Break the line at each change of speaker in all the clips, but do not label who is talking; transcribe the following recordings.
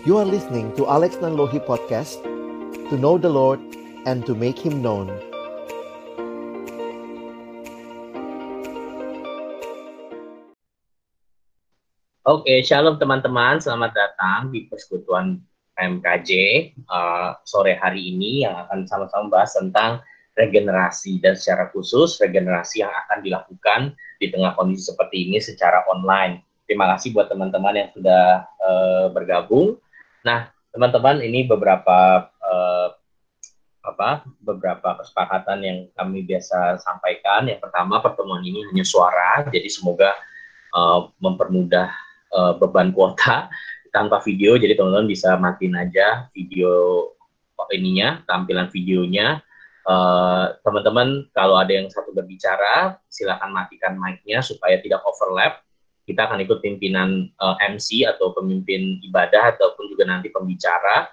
You are listening to Alex Nanlohi Podcast To know the Lord and to make Him known
Oke, shalom teman-teman, selamat datang di persekutuan MKJ uh, sore hari ini yang akan sama-sama bahas tentang regenerasi dan secara khusus regenerasi yang akan dilakukan di tengah kondisi seperti ini secara online. Terima kasih buat teman-teman yang sudah uh, bergabung. Nah, teman-teman, ini beberapa uh, apa beberapa kesepakatan yang kami biasa sampaikan. Yang pertama, pertemuan ini hanya suara, jadi semoga uh, mempermudah uh, beban kuota tanpa video. Jadi teman-teman bisa matiin aja video ininya, tampilan videonya. Teman-teman, uh, kalau ada yang satu berbicara, silakan matikan mic-nya supaya tidak overlap kita akan ikut pimpinan uh, eh, MC atau pemimpin ibadah ataupun juga nanti pembicara.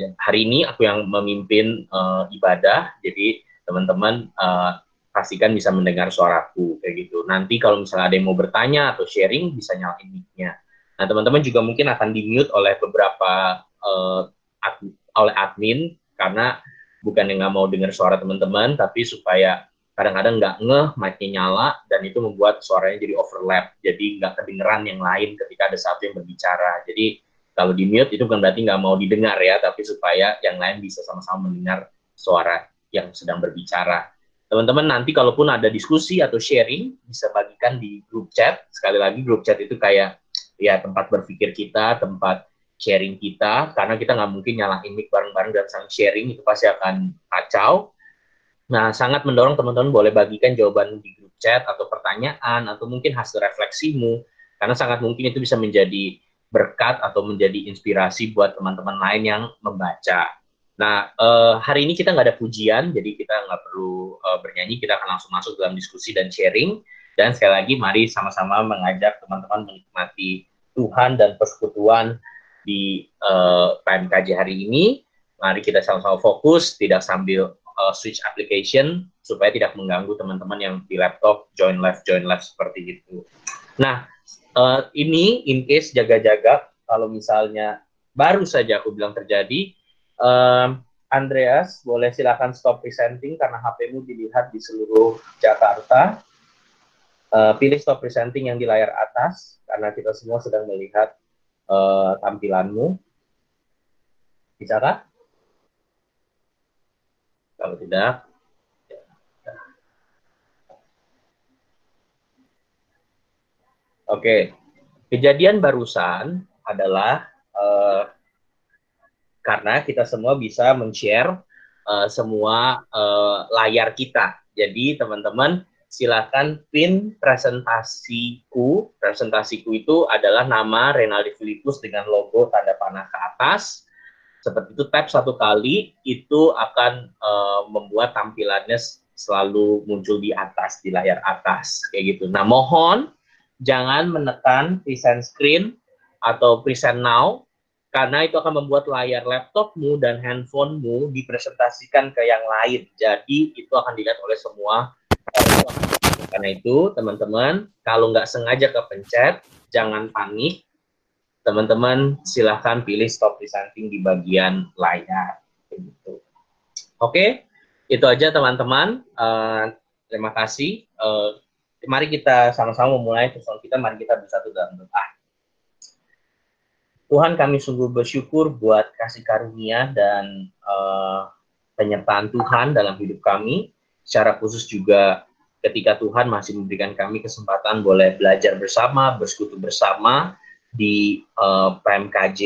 Ya, hari ini aku yang memimpin uh, ibadah, jadi teman-teman uh, pastikan bisa mendengar suaraku kayak gitu. Nanti kalau misalnya ada yang mau bertanya atau sharing bisa nyalain mic-nya. Nah teman-teman juga mungkin akan di mute oleh beberapa uh, ad, oleh admin karena bukan yang nggak mau dengar suara teman-teman, tapi supaya kadang-kadang nggak ngeh, mic-nya nyala, dan itu membuat suaranya jadi overlap, jadi nggak kedengeran yang lain ketika ada satu yang berbicara. Jadi kalau di mute itu bukan berarti nggak mau didengar ya, tapi supaya yang lain bisa sama-sama mendengar suara yang sedang berbicara. Teman-teman nanti kalaupun ada diskusi atau sharing, bisa bagikan di grup chat. Sekali lagi grup chat itu kayak ya tempat berpikir kita, tempat sharing kita, karena kita nggak mungkin nyalain mic bareng-bareng dan saling sharing, itu pasti akan kacau Nah, sangat mendorong teman-teman boleh bagikan jawaban di grup chat atau pertanyaan atau mungkin hasil refleksimu karena sangat mungkin itu bisa menjadi berkat atau menjadi inspirasi buat teman-teman lain yang membaca. Nah, eh, hari ini kita nggak ada pujian, jadi kita nggak perlu eh, bernyanyi, kita akan langsung masuk dalam diskusi dan sharing. Dan sekali lagi, mari sama-sama mengajak teman-teman menikmati Tuhan dan persekutuan di eh, PMKJ hari ini. Mari kita sama-sama fokus, tidak sambil uh, switch application supaya tidak mengganggu teman-teman yang di laptop join live join live seperti itu. Nah uh, ini in case jaga-jaga kalau misalnya baru saja aku bilang terjadi, uh, Andreas boleh silakan stop presenting karena HP-mu dilihat di seluruh Jakarta. Uh, pilih stop presenting yang di layar atas karena kita semua sedang melihat uh, tampilanmu. Bisa kah? Kalau tidak, Oke, kejadian barusan adalah uh, karena kita semua bisa men-share uh, semua uh, layar kita. Jadi teman-teman silakan pin presentasiku. Presentasiku itu adalah nama Renaldi Filipus dengan logo tanda panah ke atas seperti itu tap satu kali itu akan uh, membuat tampilannya selalu muncul di atas di layar atas kayak gitu. Nah mohon jangan menekan present screen atau present now karena itu akan membuat layar laptopmu dan handphonemu dipresentasikan ke yang lain. Jadi itu akan dilihat oleh semua. Karena itu teman-teman kalau nggak sengaja kepencet jangan panik teman-teman silahkan pilih stop presenting di bagian layar. Gitu. Oke, itu aja teman-teman. Uh, terima kasih. Uh, mari kita sama-sama memulai persoalan kita. Mari kita bersatu dalam doa. Tuhan kami sungguh bersyukur buat kasih karunia dan uh, penyertaan Tuhan dalam hidup kami. Secara khusus juga ketika Tuhan masih memberikan kami kesempatan boleh belajar bersama, bersekutu bersama, di uh, eh, PMKJ.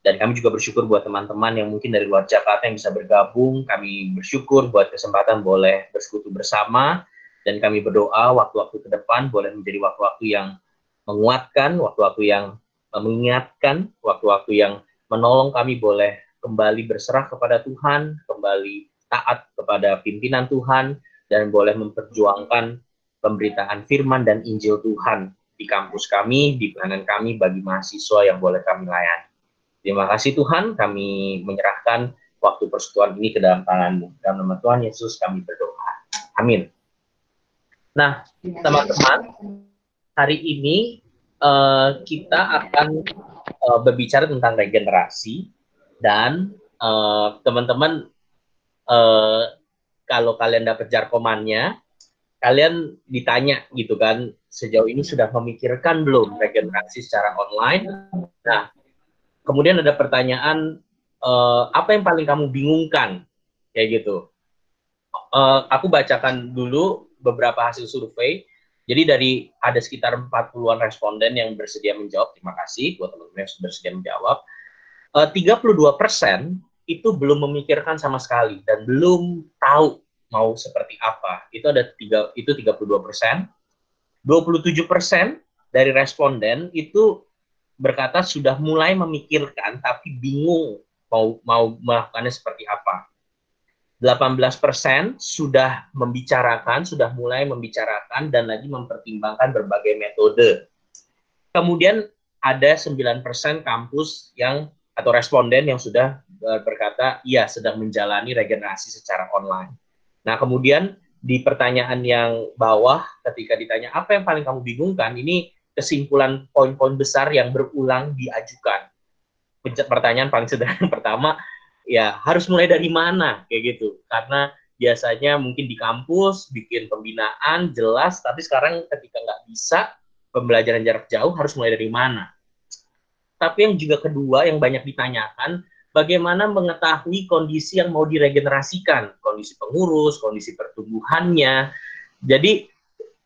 Dan kami juga bersyukur buat teman-teman yang mungkin dari luar Jakarta yang bisa bergabung. Kami bersyukur buat kesempatan boleh bersekutu bersama. Dan kami berdoa waktu-waktu ke depan boleh menjadi waktu-waktu yang menguatkan, waktu-waktu yang mengingatkan, waktu-waktu yang menolong kami boleh kembali berserah kepada Tuhan, kembali taat kepada pimpinan Tuhan, dan boleh memperjuangkan pemberitaan firman dan Injil Tuhan di kampus kami, di pelayanan kami bagi mahasiswa yang boleh kami layani. Terima kasih Tuhan, kami menyerahkan waktu persekutuan ini ke dalam tangan-Mu. Dalam nama Tuhan Yesus kami berdoa. Amin. Nah, teman-teman, hari ini uh, kita akan uh, berbicara tentang regenerasi dan teman-teman uh, kalau kalian dapat jarkomannya, kalian ditanya gitu kan, sejauh ini sudah memikirkan belum regenerasi secara online? Nah, kemudian ada pertanyaan uh, apa yang paling kamu bingungkan kayak gitu. Uh, aku bacakan dulu beberapa hasil survei jadi dari ada sekitar 40-an responden yang bersedia menjawab, terima kasih buat teman-teman yang bersedia menjawab. Eh, uh, 32 persen itu belum memikirkan sama sekali dan belum tahu mau seperti apa. Itu ada tiga, itu 32 persen. 27 persen dari responden itu berkata sudah mulai memikirkan tapi bingung mau mau melakukannya seperti apa. 18% sudah membicarakan, sudah mulai membicarakan dan lagi mempertimbangkan berbagai metode. Kemudian ada 9% kampus yang atau responden yang sudah eh, berkata iya sedang menjalani regenerasi secara online. Nah, kemudian di pertanyaan yang bawah ketika ditanya apa yang paling kamu bingungkan, ini kesimpulan poin-poin besar yang berulang diajukan. Pertanyaan paling sederhana pertama, ya harus mulai dari mana? Kayak gitu. Karena biasanya mungkin di kampus bikin pembinaan jelas tapi sekarang ketika nggak bisa pembelajaran jarak jauh harus mulai dari mana? Tapi yang juga kedua yang banyak ditanyakan bagaimana mengetahui kondisi yang mau diregenerasikan kondisi pengurus kondisi pertumbuhannya jadi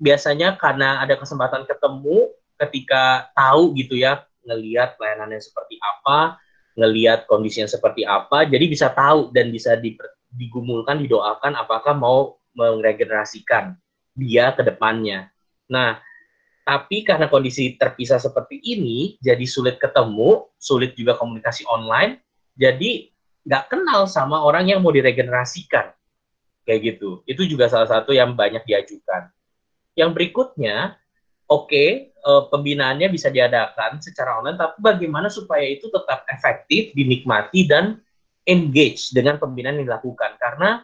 biasanya karena ada kesempatan ketemu ketika tahu gitu ya ngelihat pelayanannya seperti apa ngelihat kondisinya seperti apa, jadi bisa tahu dan bisa di, digumulkan, didoakan apakah mau meregenerasikan dia ke depannya. Nah, tapi karena kondisi terpisah seperti ini, jadi sulit ketemu, sulit juga komunikasi online, jadi nggak kenal sama orang yang mau diregenerasikan. Kayak gitu. Itu juga salah satu yang banyak diajukan. Yang berikutnya, oke, okay, eh, pembinaannya bisa diadakan secara online, tapi bagaimana supaya itu tetap efektif, dinikmati dan engage dengan pembinaan yang dilakukan? Karena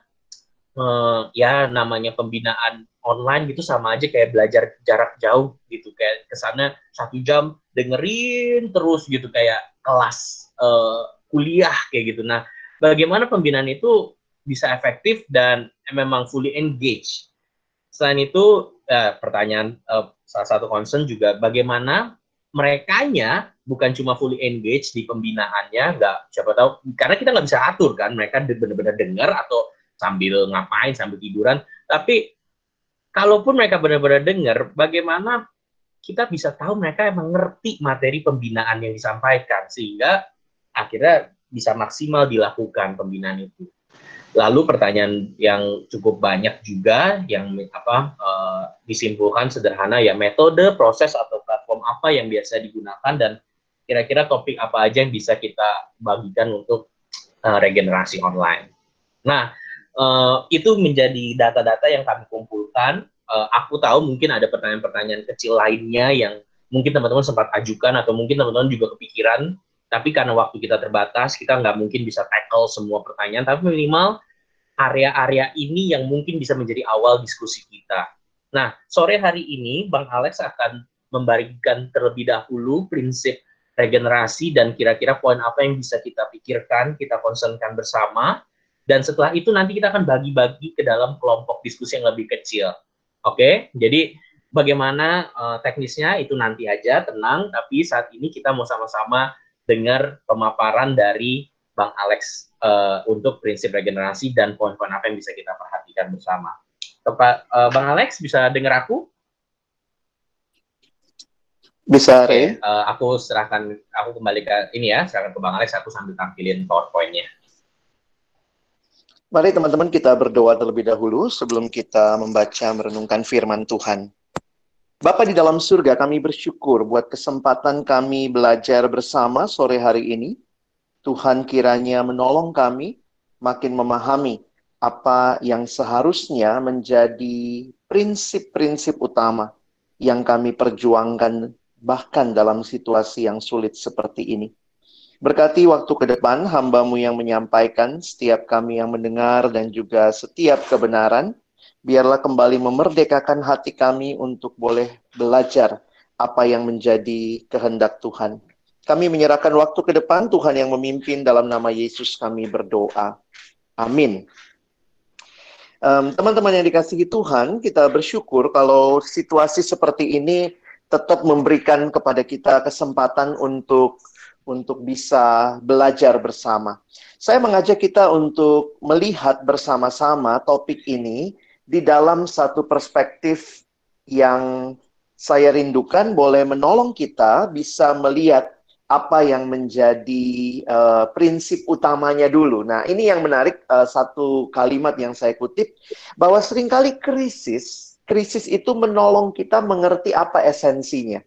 uh, ya namanya pembinaan online gitu sama aja kayak belajar jarak jauh gitu, kayak ke sana satu jam dengerin terus gitu kayak kelas uh, kuliah kayak gitu. Nah, bagaimana pembinaan itu bisa efektif dan memang fully engage? Selain itu, uh, pertanyaan uh, salah satu concern juga bagaimana merekanya bukan cuma fully engage di pembinaannya, nggak siapa tahu karena kita nggak bisa atur kan mereka benar-benar dengar atau sambil ngapain sambil tiduran, tapi kalaupun mereka benar-benar dengar, bagaimana kita bisa tahu mereka emang ngerti materi pembinaan yang disampaikan sehingga akhirnya bisa maksimal dilakukan pembinaan itu. Lalu pertanyaan yang cukup banyak juga yang apa uh, disimpulkan sederhana ya metode, proses atau platform apa yang biasa digunakan dan kira-kira topik apa aja yang bisa kita bagikan untuk uh, regenerasi online. Nah, uh, itu menjadi data-data yang kami kumpulkan. Uh, aku tahu mungkin ada pertanyaan-pertanyaan kecil lainnya yang mungkin teman-teman sempat ajukan atau mungkin teman-teman juga kepikiran tapi karena waktu kita terbatas, kita nggak mungkin bisa tackle semua pertanyaan, tapi minimal area-area ini yang mungkin bisa menjadi awal diskusi kita. Nah, sore hari ini Bang Alex akan memberikan terlebih dahulu prinsip regenerasi dan kira-kira poin apa yang bisa kita pikirkan, kita konsenkan bersama. Dan setelah itu nanti kita akan bagi-bagi ke dalam kelompok diskusi yang lebih kecil. Oke, jadi bagaimana uh, teknisnya itu nanti aja, tenang. Tapi saat ini kita mau sama-sama dengar pemaparan dari Bang Alex uh, untuk prinsip regenerasi dan poin-poin apa yang bisa kita perhatikan bersama. Tepat, uh, Bang Alex bisa dengar aku?
Bisa, okay,
uh, aku serahkan, aku kembali ke ini ya, serahkan ke Bang Alex, aku sambil tampilin PowerPoint-nya.
Mari teman-teman kita berdoa terlebih dahulu sebelum kita membaca merenungkan firman Tuhan. Bapak di dalam surga, kami bersyukur buat kesempatan kami belajar bersama sore hari ini. Tuhan kiranya menolong kami makin memahami apa yang seharusnya menjadi prinsip-prinsip utama yang kami perjuangkan bahkan dalam situasi yang sulit seperti ini. Berkati waktu ke depan hambamu yang menyampaikan, setiap kami yang mendengar dan juga setiap kebenaran, biarlah kembali memerdekakan hati kami untuk boleh belajar apa yang menjadi kehendak Tuhan. Kami menyerahkan waktu ke depan, Tuhan yang memimpin dalam nama Yesus kami berdoa. Amin. teman teman-teman yang dikasihi Tuhan, kita bersyukur kalau situasi seperti ini tetap memberikan kepada kita kesempatan untuk untuk bisa belajar bersama. Saya mengajak kita untuk melihat bersama-sama topik ini di dalam satu perspektif yang saya rindukan boleh menolong kita bisa melihat apa yang menjadi uh, prinsip utamanya dulu. Nah, ini yang menarik uh, satu kalimat yang saya kutip bahwa sering kali krisis, krisis itu menolong kita mengerti apa esensinya.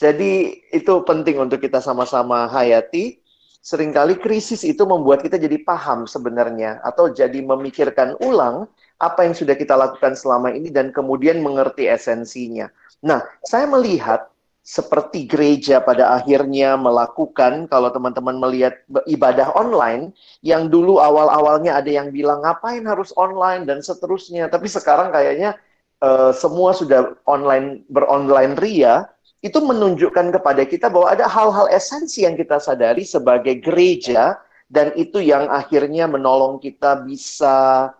Jadi itu penting untuk kita sama-sama hayati. Seringkali krisis itu membuat kita jadi paham sebenarnya atau jadi memikirkan ulang apa yang sudah kita lakukan selama ini dan kemudian mengerti esensinya. Nah, saya melihat seperti gereja pada akhirnya melakukan kalau teman-teman melihat ibadah online yang dulu awal-awalnya ada yang bilang ngapain harus online dan seterusnya tapi sekarang kayaknya uh, semua sudah online beronline ria itu menunjukkan kepada kita bahwa ada hal-hal esensi yang kita sadari sebagai gereja dan itu yang akhirnya menolong kita bisa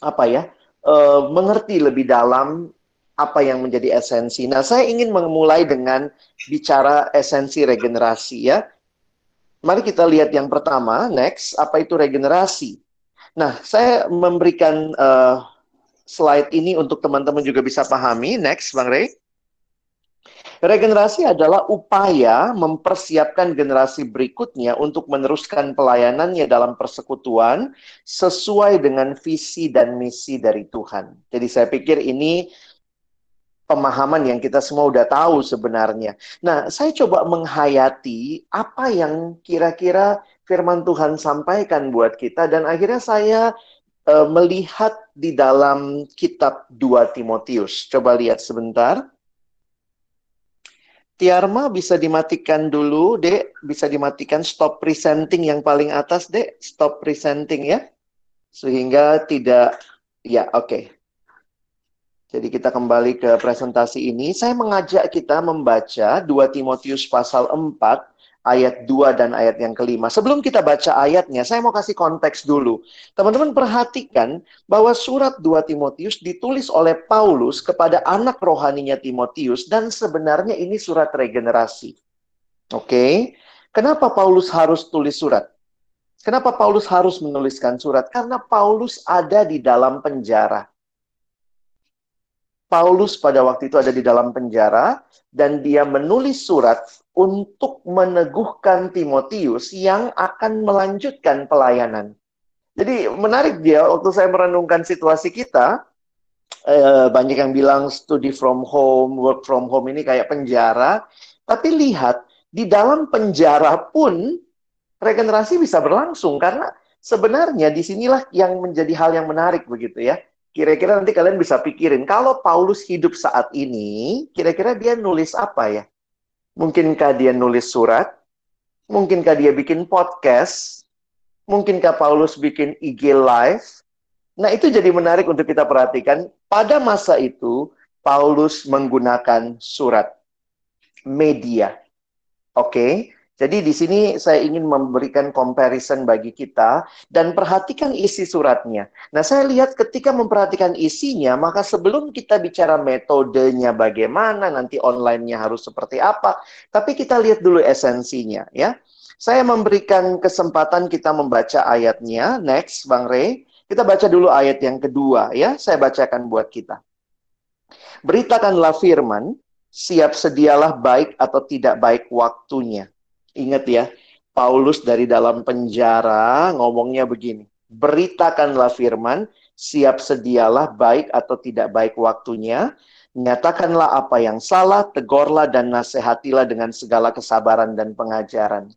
apa ya uh, mengerti lebih dalam apa yang menjadi esensi. Nah, saya ingin memulai dengan bicara esensi regenerasi ya. Mari kita lihat yang pertama, next, apa itu regenerasi? Nah, saya memberikan uh, slide ini untuk teman-teman juga bisa pahami. Next, Bang Rey. Regenerasi adalah upaya mempersiapkan generasi berikutnya untuk meneruskan pelayanannya dalam persekutuan sesuai dengan visi dan misi dari Tuhan. Jadi saya pikir ini pemahaman yang kita semua udah tahu sebenarnya. Nah, saya coba menghayati apa yang kira-kira firman Tuhan sampaikan buat kita dan akhirnya saya uh, melihat di dalam kitab 2 Timotius. Coba lihat sebentar. Tiarma bisa dimatikan dulu, Dek. Bisa dimatikan stop presenting yang paling atas, Dek. Stop presenting ya. Sehingga tidak ya, oke. Okay. Jadi kita kembali ke presentasi ini. Saya mengajak kita membaca 2 Timotius pasal 4 ayat 2 dan ayat yang kelima. Sebelum kita baca ayatnya, saya mau kasih konteks dulu. Teman-teman perhatikan bahwa surat 2 Timotius ditulis oleh Paulus kepada anak rohaninya Timotius dan sebenarnya ini surat regenerasi. Oke. Okay? Kenapa Paulus harus tulis surat? Kenapa Paulus harus menuliskan surat? Karena Paulus ada di dalam penjara. Paulus pada waktu itu ada di dalam penjara dan dia menulis surat untuk meneguhkan Timotius yang akan melanjutkan pelayanan. Jadi menarik dia waktu saya merenungkan situasi kita, eh, banyak yang bilang study from home, work from home ini kayak penjara, tapi lihat di dalam penjara pun regenerasi bisa berlangsung karena sebenarnya di sinilah yang menjadi hal yang menarik begitu ya Kira-kira nanti kalian bisa pikirin, kalau Paulus hidup saat ini, kira-kira dia nulis apa ya? Mungkinkah dia nulis surat? Mungkinkah dia bikin podcast? Mungkinkah Paulus bikin IG live? Nah, itu jadi menarik untuk kita perhatikan. Pada masa itu, Paulus menggunakan surat media. Oke, okay? Jadi di sini saya ingin memberikan comparison bagi kita dan perhatikan isi suratnya. Nah, saya lihat ketika memperhatikan isinya, maka sebelum kita bicara metodenya bagaimana, nanti online-nya harus seperti apa, tapi kita lihat dulu esensinya ya. Saya memberikan kesempatan kita membaca ayatnya. Next, Bang Rey. Kita baca dulu ayat yang kedua ya. Saya bacakan buat kita. Beritakanlah firman, siap sedialah baik atau tidak baik waktunya Ingat ya, Paulus dari dalam penjara ngomongnya begini. Beritakanlah firman, siap sedialah baik atau tidak baik waktunya. Nyatakanlah apa yang salah, tegorlah dan nasihatilah dengan segala kesabaran dan pengajaran.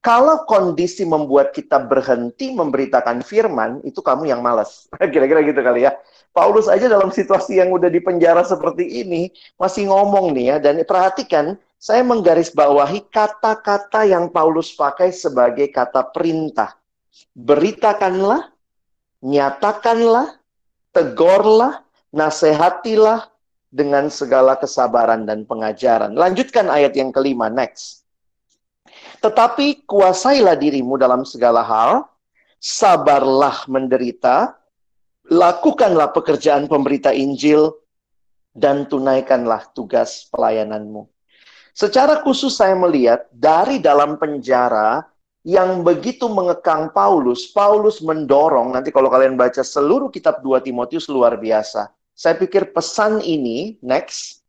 Kalau kondisi membuat kita berhenti memberitakan firman, itu kamu yang malas. Kira-kira gitu kali ya. Paulus aja dalam situasi yang udah di penjara seperti ini masih ngomong nih ya dan perhatikan saya menggarisbawahi kata-kata yang Paulus pakai sebagai kata perintah. Beritakanlah, nyatakanlah, tegorlah, nasihatilah dengan segala kesabaran dan pengajaran. Lanjutkan ayat yang kelima, next. Tetapi kuasailah dirimu dalam segala hal, sabarlah menderita, lakukanlah pekerjaan pemberita Injil, dan tunaikanlah tugas pelayananmu. Secara khusus saya melihat dari dalam penjara yang begitu mengekang Paulus, Paulus mendorong, nanti kalau kalian baca seluruh kitab 2 Timotius luar biasa. Saya pikir pesan ini, next,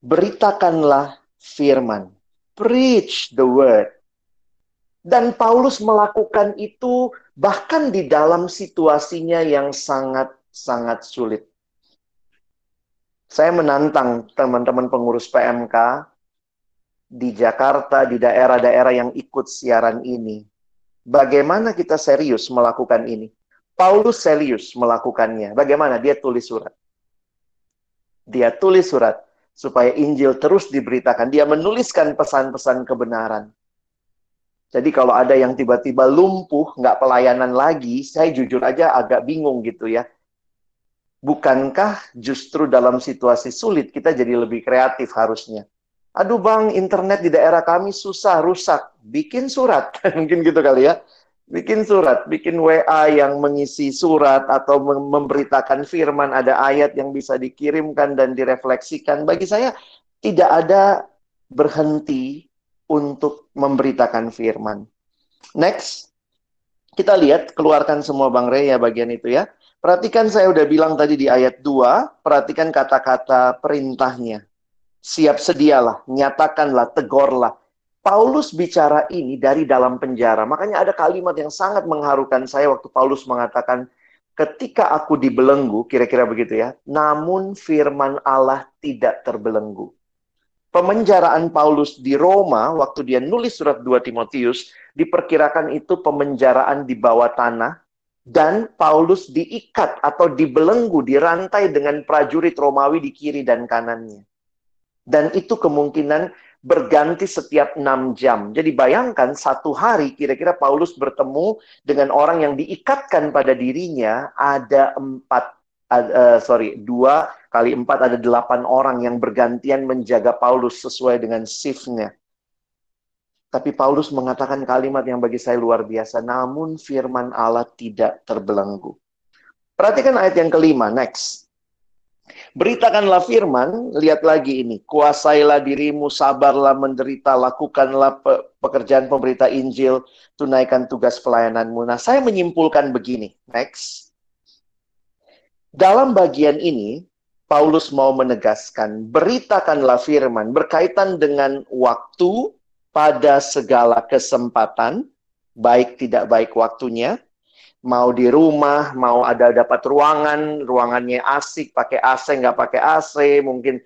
beritakanlah firman. Preach the word. Dan Paulus melakukan itu bahkan di dalam situasinya yang sangat-sangat sulit. Saya menantang teman-teman pengurus PMK di Jakarta, di daerah-daerah yang ikut siaran ini. Bagaimana kita serius melakukan ini? Paulus serius melakukannya. Bagaimana? Dia tulis surat. Dia tulis surat supaya Injil terus diberitakan. Dia menuliskan pesan-pesan kebenaran. Jadi kalau ada yang tiba-tiba lumpuh, nggak pelayanan lagi, saya jujur aja agak bingung gitu ya bukankah justru dalam situasi sulit kita jadi lebih kreatif harusnya? Aduh bang, internet di daerah kami susah, rusak. Bikin surat, mungkin gitu kali ya. Bikin surat, bikin WA yang mengisi surat atau memberitakan firman, ada ayat yang bisa dikirimkan dan direfleksikan. Bagi saya tidak ada berhenti untuk memberitakan firman. Next, kita lihat keluarkan semua Bang Rey ya bagian itu ya. Perhatikan saya udah bilang tadi di ayat 2, perhatikan kata-kata perintahnya. Siap sedialah, nyatakanlah, tegorlah. Paulus bicara ini dari dalam penjara. Makanya ada kalimat yang sangat mengharukan saya waktu Paulus mengatakan, ketika aku dibelenggu, kira-kira begitu ya, namun firman Allah tidak terbelenggu. Pemenjaraan Paulus di Roma, waktu dia nulis surat 2 Timotius, diperkirakan itu pemenjaraan di bawah tanah, dan Paulus diikat atau dibelenggu, dirantai dengan prajurit Romawi di kiri dan kanannya. Dan itu kemungkinan berganti setiap enam jam. Jadi bayangkan satu hari kira-kira Paulus bertemu dengan orang yang diikatkan pada dirinya ada empat, uh, sorry, dua kali empat ada delapan orang yang bergantian menjaga Paulus sesuai dengan shiftnya. Tapi Paulus mengatakan kalimat yang bagi saya luar biasa. Namun firman Allah tidak terbelenggu. Perhatikan ayat yang kelima, next. Beritakanlah firman, lihat lagi ini. Kuasailah dirimu, sabarlah menderita, lakukanlah pe pekerjaan pemberita Injil, tunaikan tugas pelayananmu. Nah, saya menyimpulkan begini, next. Dalam bagian ini, Paulus mau menegaskan, beritakanlah firman berkaitan dengan waktu, pada segala kesempatan, baik tidak baik waktunya, mau di rumah, mau ada dapat ruangan, ruangannya asik, pakai AC, nggak pakai AC, mungkin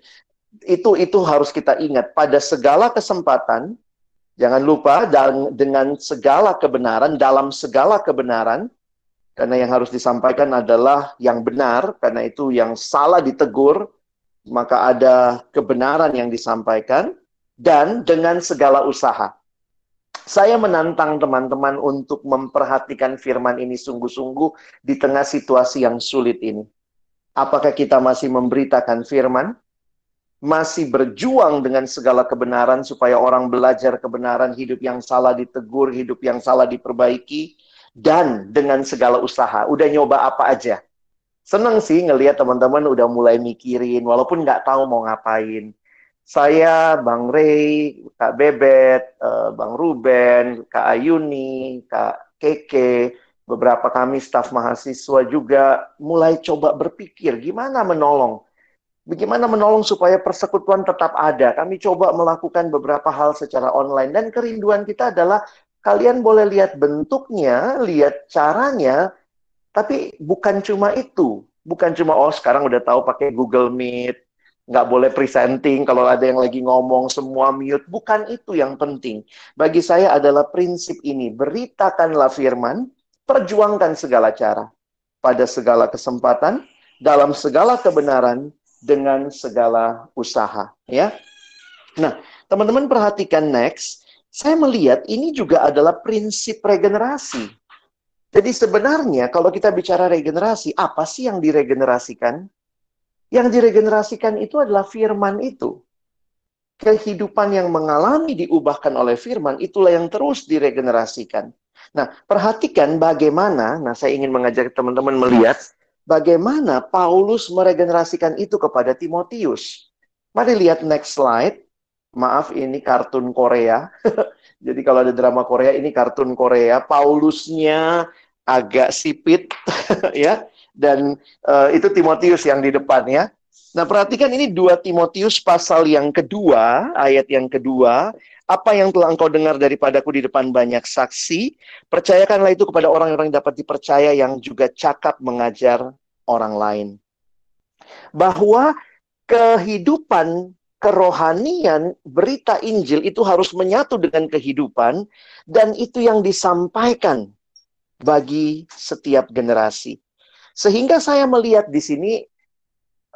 itu itu harus kita ingat pada segala kesempatan. Jangan lupa dan dengan segala kebenaran, dalam segala kebenaran, karena yang harus disampaikan adalah yang benar, karena itu yang salah ditegur, maka ada kebenaran yang disampaikan dan dengan segala usaha. Saya menantang teman-teman untuk memperhatikan firman ini sungguh-sungguh di tengah situasi yang sulit ini. Apakah kita masih memberitakan firman? Masih berjuang dengan segala kebenaran supaya orang belajar kebenaran, hidup yang salah ditegur, hidup yang salah diperbaiki, dan dengan segala usaha. Udah nyoba apa aja? Seneng sih ngelihat teman-teman udah mulai mikirin, walaupun nggak tahu mau ngapain saya, Bang Ray, Kak Bebet, uh, Bang Ruben, Kak Ayuni, Kak Keke, beberapa kami staf mahasiswa juga mulai coba berpikir gimana menolong. Bagaimana menolong supaya persekutuan tetap ada. Kami coba melakukan beberapa hal secara online dan kerinduan kita adalah kalian boleh lihat bentuknya, lihat caranya, tapi bukan cuma itu. Bukan cuma oh sekarang udah tahu pakai Google Meet, nggak boleh presenting kalau ada yang lagi ngomong semua mute. Bukan itu yang penting. Bagi saya adalah prinsip ini. Beritakanlah firman perjuangkan segala cara. Pada segala kesempatan dalam segala kebenaran dengan segala usaha ya. Nah teman-teman perhatikan next. Saya melihat ini juga adalah prinsip regenerasi. Jadi sebenarnya kalau kita bicara regenerasi apa sih yang diregenerasikan yang diregenerasikan itu adalah firman itu. kehidupan yang mengalami diubahkan oleh firman, itulah yang terus diregenerasikan. Nah, perhatikan bagaimana, nah saya ingin mengajak teman-teman melihat bagaimana Paulus meregenerasikan itu kepada Timotius. Mari lihat next slide. Maaf, ini kartun Korea. Jadi kalau ada drama Korea, ini kartun Korea. Paulusnya agak sipit, ya. Dan uh, itu Timotius yang di depan, ya. Nah, perhatikan ini dua Timotius pasal yang kedua, ayat yang kedua. Apa yang telah engkau dengar daripadaku di depan banyak saksi, percayakanlah itu kepada orang-orang yang dapat dipercaya yang juga cakap mengajar orang lain. Bahwa kehidupan kerohanian berita Injil itu harus menyatu dengan kehidupan dan itu yang disampaikan bagi setiap generasi. Sehingga saya melihat di sini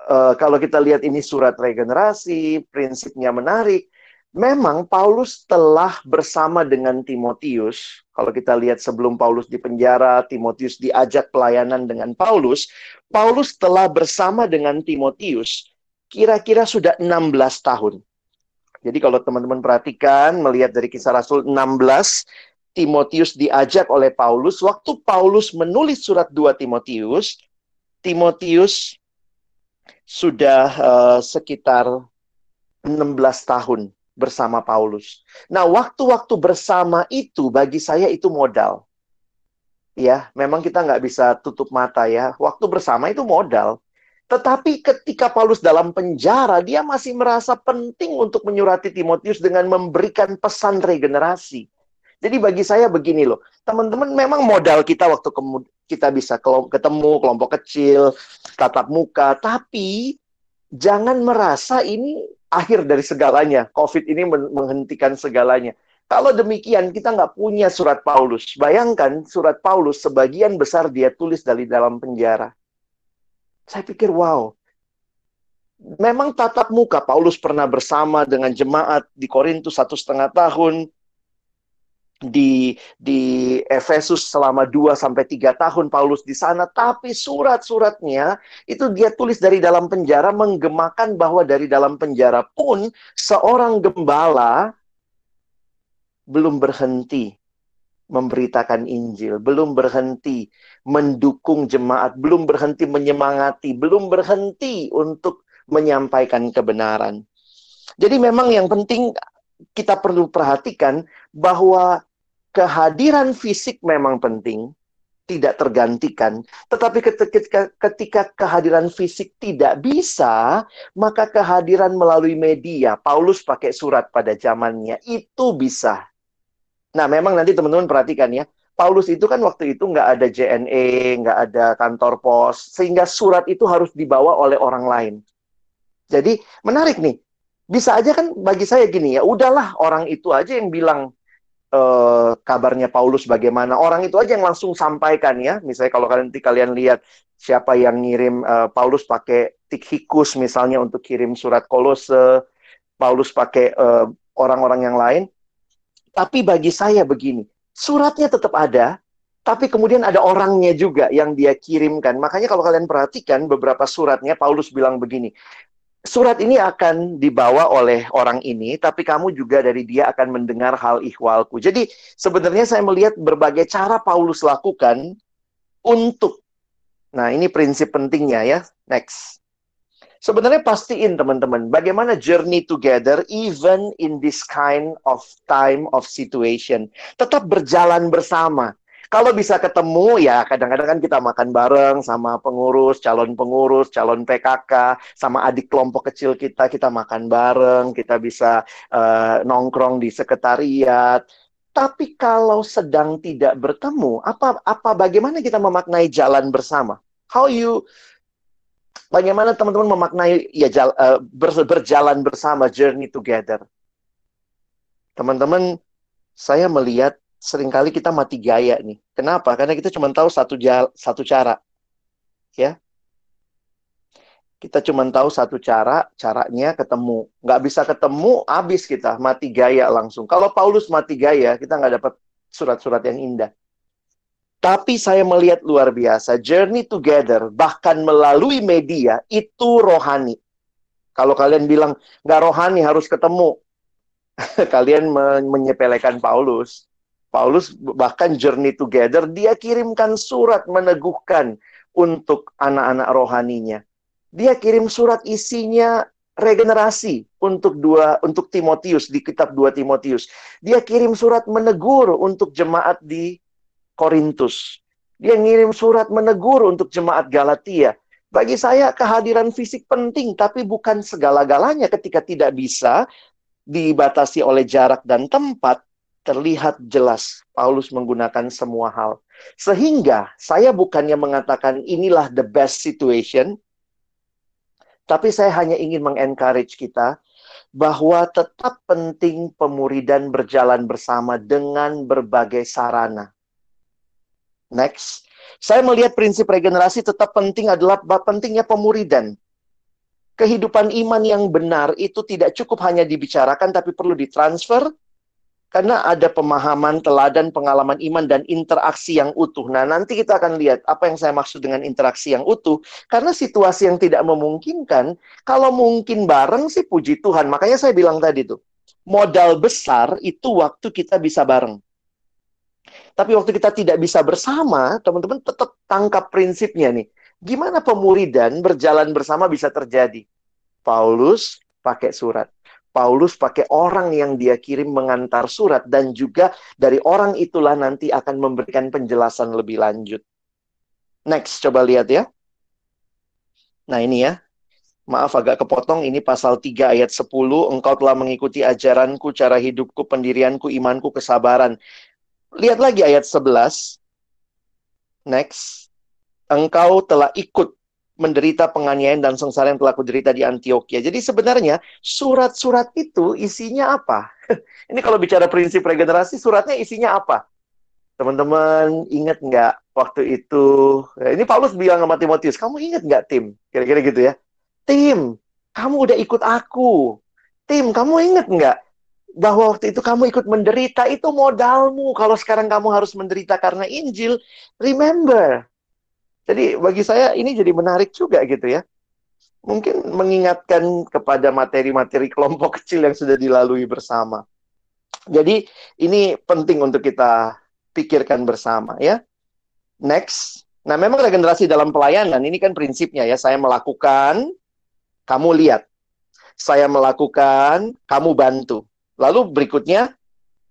uh, kalau kita lihat ini surat regenerasi, prinsipnya menarik, memang Paulus telah bersama dengan Timotius. Kalau kita lihat sebelum Paulus di penjara, Timotius diajak pelayanan dengan Paulus. Paulus telah bersama dengan Timotius kira-kira sudah 16 tahun. Jadi kalau teman-teman perhatikan, melihat dari kisah Rasul 16, Timotius diajak oleh Paulus. Waktu Paulus menulis surat 2 Timotius, Timotius sudah uh, sekitar 16 tahun bersama Paulus. Nah, waktu-waktu bersama itu bagi saya itu modal. Ya, memang kita nggak bisa tutup mata ya. Waktu bersama itu modal. Tetapi ketika Paulus dalam penjara, dia masih merasa penting untuk menyurati Timotius dengan memberikan pesan regenerasi. Jadi bagi saya begini loh, teman-teman memang modal kita waktu kita bisa ketemu kelompok kecil, tatap muka, tapi jangan merasa ini akhir dari segalanya. COVID ini menghentikan segalanya. Kalau demikian, kita nggak punya surat Paulus. Bayangkan surat Paulus sebagian besar dia tulis dari dalam penjara. Saya pikir, wow. Memang tatap muka, Paulus pernah bersama dengan jemaat di Korintus satu setengah tahun, di di Efesus selama 2 sampai 3 tahun Paulus di sana tapi surat-suratnya itu dia tulis dari dalam penjara menggemakan bahwa dari dalam penjara pun seorang gembala belum berhenti memberitakan Injil, belum berhenti mendukung jemaat, belum berhenti menyemangati, belum berhenti untuk menyampaikan kebenaran. Jadi memang yang penting kita perlu perhatikan bahwa kehadiran fisik memang penting, tidak tergantikan. Tetapi ketika, ketika kehadiran fisik tidak bisa, maka kehadiran melalui media, Paulus pakai surat pada zamannya, itu bisa. Nah, memang nanti teman-teman perhatikan ya, Paulus itu kan waktu itu nggak ada JNE, nggak ada kantor pos, sehingga surat itu harus dibawa oleh orang lain. Jadi menarik nih, bisa aja kan bagi saya gini ya, udahlah orang itu aja yang bilang uh, kabarnya Paulus bagaimana. Orang itu aja yang langsung sampaikan ya. Misalnya kalau nanti kalian lihat siapa yang ngirim uh, Paulus pakai Tikhikus misalnya untuk kirim surat Kolose, Paulus pakai uh, orang-orang yang lain. Tapi bagi saya begini, suratnya tetap ada, tapi kemudian ada orangnya juga yang dia kirimkan. Makanya kalau kalian perhatikan beberapa suratnya Paulus bilang begini, surat ini akan dibawa oleh orang ini, tapi kamu juga dari dia akan mendengar hal ihwalku. Jadi sebenarnya saya melihat berbagai cara Paulus lakukan untuk, nah ini prinsip pentingnya ya. Next. Sebenarnya pastiin teman-teman, bagaimana journey together even in this kind of time of situation. Tetap berjalan bersama. Kalau bisa ketemu ya kadang-kadang kan kita makan bareng sama pengurus, calon pengurus, calon PKK, sama adik kelompok kecil kita, kita makan bareng, kita bisa uh, nongkrong di sekretariat. Tapi kalau sedang tidak bertemu, apa apa bagaimana kita memaknai jalan bersama? How you bagaimana teman-teman memaknai ya jala, uh, ber, berjalan bersama journey together? Teman-teman, saya melihat sering kali kita mati gaya nih. Kenapa? Karena kita cuma tahu satu jal, satu cara. Ya. Kita cuma tahu satu cara, caranya ketemu. Nggak bisa ketemu, habis kita mati gaya langsung. Kalau Paulus mati gaya, kita nggak dapat surat-surat yang indah. Tapi saya melihat luar biasa, journey together, bahkan melalui media, itu rohani. Kalau kalian bilang nggak rohani harus ketemu, kalian menyepelekan Paulus. Paulus bahkan journey together, dia kirimkan surat meneguhkan untuk anak-anak rohaninya. Dia kirim surat isinya regenerasi untuk dua untuk Timotius di kitab 2 Timotius. Dia kirim surat menegur untuk jemaat di Korintus. Dia ngirim surat menegur untuk jemaat Galatia. Bagi saya kehadiran fisik penting tapi bukan segala-galanya ketika tidak bisa dibatasi oleh jarak dan tempat terlihat jelas Paulus menggunakan semua hal. Sehingga saya bukannya mengatakan inilah the best situation, tapi saya hanya ingin mengencourage kita bahwa tetap penting pemuridan berjalan bersama dengan berbagai sarana. Next, saya melihat prinsip regenerasi tetap penting adalah pentingnya pemuridan. Kehidupan iman yang benar itu tidak cukup hanya dibicarakan, tapi perlu ditransfer karena ada pemahaman, teladan, pengalaman iman, dan interaksi yang utuh. Nah, nanti kita akan lihat apa yang saya maksud dengan interaksi yang utuh. Karena situasi yang tidak memungkinkan, kalau mungkin bareng sih puji Tuhan. Makanya saya bilang tadi tuh, modal besar itu waktu kita bisa bareng. Tapi waktu kita tidak bisa bersama, teman-teman tetap tangkap prinsipnya nih. Gimana pemuridan berjalan bersama bisa terjadi? Paulus pakai surat. Paulus pakai orang yang dia kirim mengantar surat dan juga dari orang itulah nanti akan memberikan penjelasan lebih lanjut. Next, coba lihat ya. Nah ini ya, maaf agak kepotong, ini pasal 3 ayat 10, engkau telah mengikuti ajaranku, cara hidupku, pendirianku, imanku, kesabaran. Lihat lagi ayat 11. Next, engkau telah ikut menderita penganiayaan dan sengsara yang telah kuderita di Antioquia. Jadi sebenarnya surat-surat itu isinya apa? Ini kalau bicara prinsip regenerasi, suratnya isinya apa? Teman-teman ingat nggak waktu itu? Ya, ini Paulus bilang sama Timotius, kamu ingat nggak tim? Kira-kira gitu ya. Tim, kamu udah ikut aku. Tim, kamu ingat nggak bahwa waktu itu kamu ikut menderita itu modalmu. Kalau sekarang kamu harus menderita karena Injil, remember, jadi bagi saya ini jadi menarik juga gitu ya. Mungkin mengingatkan kepada materi-materi kelompok kecil yang sudah dilalui bersama. Jadi ini penting untuk kita pikirkan bersama ya. Next. Nah, memang regenerasi dalam pelayanan ini kan prinsipnya ya, saya melakukan, kamu lihat. Saya melakukan, kamu bantu. Lalu berikutnya,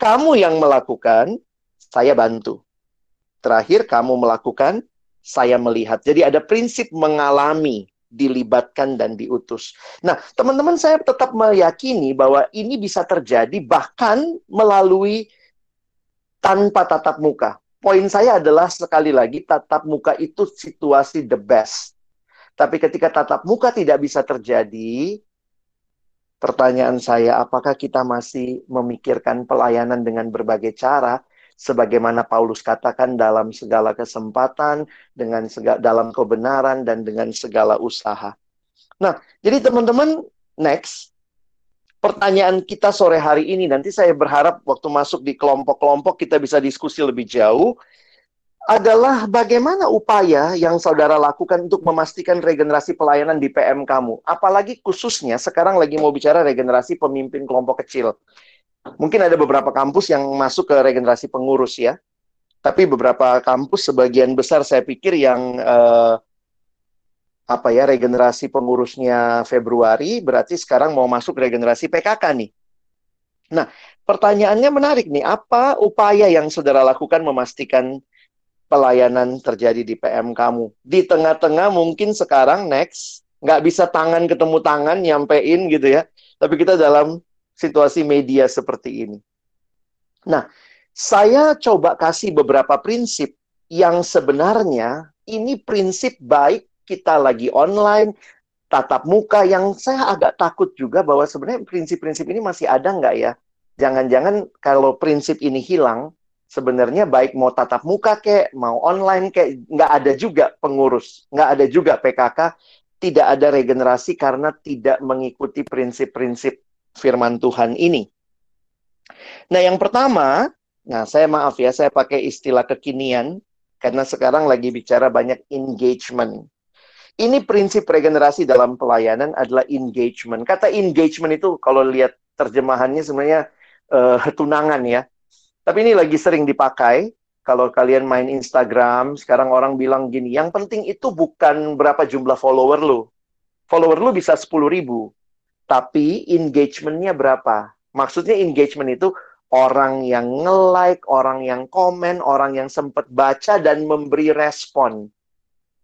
kamu yang melakukan, saya bantu. Terakhir, kamu melakukan, saya melihat. Jadi ada prinsip mengalami, dilibatkan dan diutus. Nah, teman-teman saya tetap meyakini bahwa ini bisa terjadi bahkan melalui tanpa tatap muka. Poin saya adalah sekali lagi tatap muka itu situasi the best. Tapi ketika tatap muka tidak bisa terjadi, pertanyaan saya apakah kita masih memikirkan pelayanan dengan berbagai cara sebagaimana Paulus katakan dalam segala kesempatan, dengan segala, dalam kebenaran dan dengan segala usaha. Nah, jadi teman-teman, next pertanyaan kita sore hari ini nanti saya berharap waktu masuk di kelompok-kelompok kita bisa diskusi lebih jauh adalah bagaimana upaya yang saudara lakukan untuk memastikan regenerasi pelayanan di PM kamu. Apalagi khususnya sekarang lagi mau bicara regenerasi pemimpin kelompok kecil. Mungkin ada beberapa kampus yang masuk ke regenerasi pengurus ya. Tapi beberapa kampus sebagian besar saya pikir yang uh, apa ya regenerasi pengurusnya Februari berarti sekarang mau masuk regenerasi PKK nih. Nah, pertanyaannya menarik nih, apa upaya yang saudara lakukan memastikan pelayanan terjadi di PM kamu? Di tengah-tengah mungkin sekarang next nggak bisa tangan ketemu tangan nyampein gitu ya, tapi kita dalam situasi media seperti ini. Nah, saya coba kasih beberapa prinsip yang sebenarnya ini prinsip baik kita lagi online, tatap muka yang saya agak takut juga bahwa sebenarnya prinsip-prinsip ini masih ada nggak ya? Jangan-jangan kalau prinsip ini hilang, sebenarnya baik mau tatap muka kayak mau online kayak nggak ada juga pengurus, nggak ada juga PKK, tidak ada regenerasi karena tidak mengikuti prinsip-prinsip firman Tuhan ini. Nah, yang pertama, nah saya maaf ya, saya pakai istilah kekinian karena sekarang lagi bicara banyak engagement. ini prinsip regenerasi dalam pelayanan adalah engagement. Kata engagement itu kalau lihat terjemahannya sebenarnya uh, tunangan ya. Tapi ini lagi sering dipakai kalau kalian main Instagram, sekarang orang bilang gini, yang penting itu bukan berapa jumlah follower lu. Follower lu bisa 10 ribu, tapi engagementnya berapa? Maksudnya engagement itu orang yang nge-like, orang yang komen, orang yang sempat baca dan memberi respon.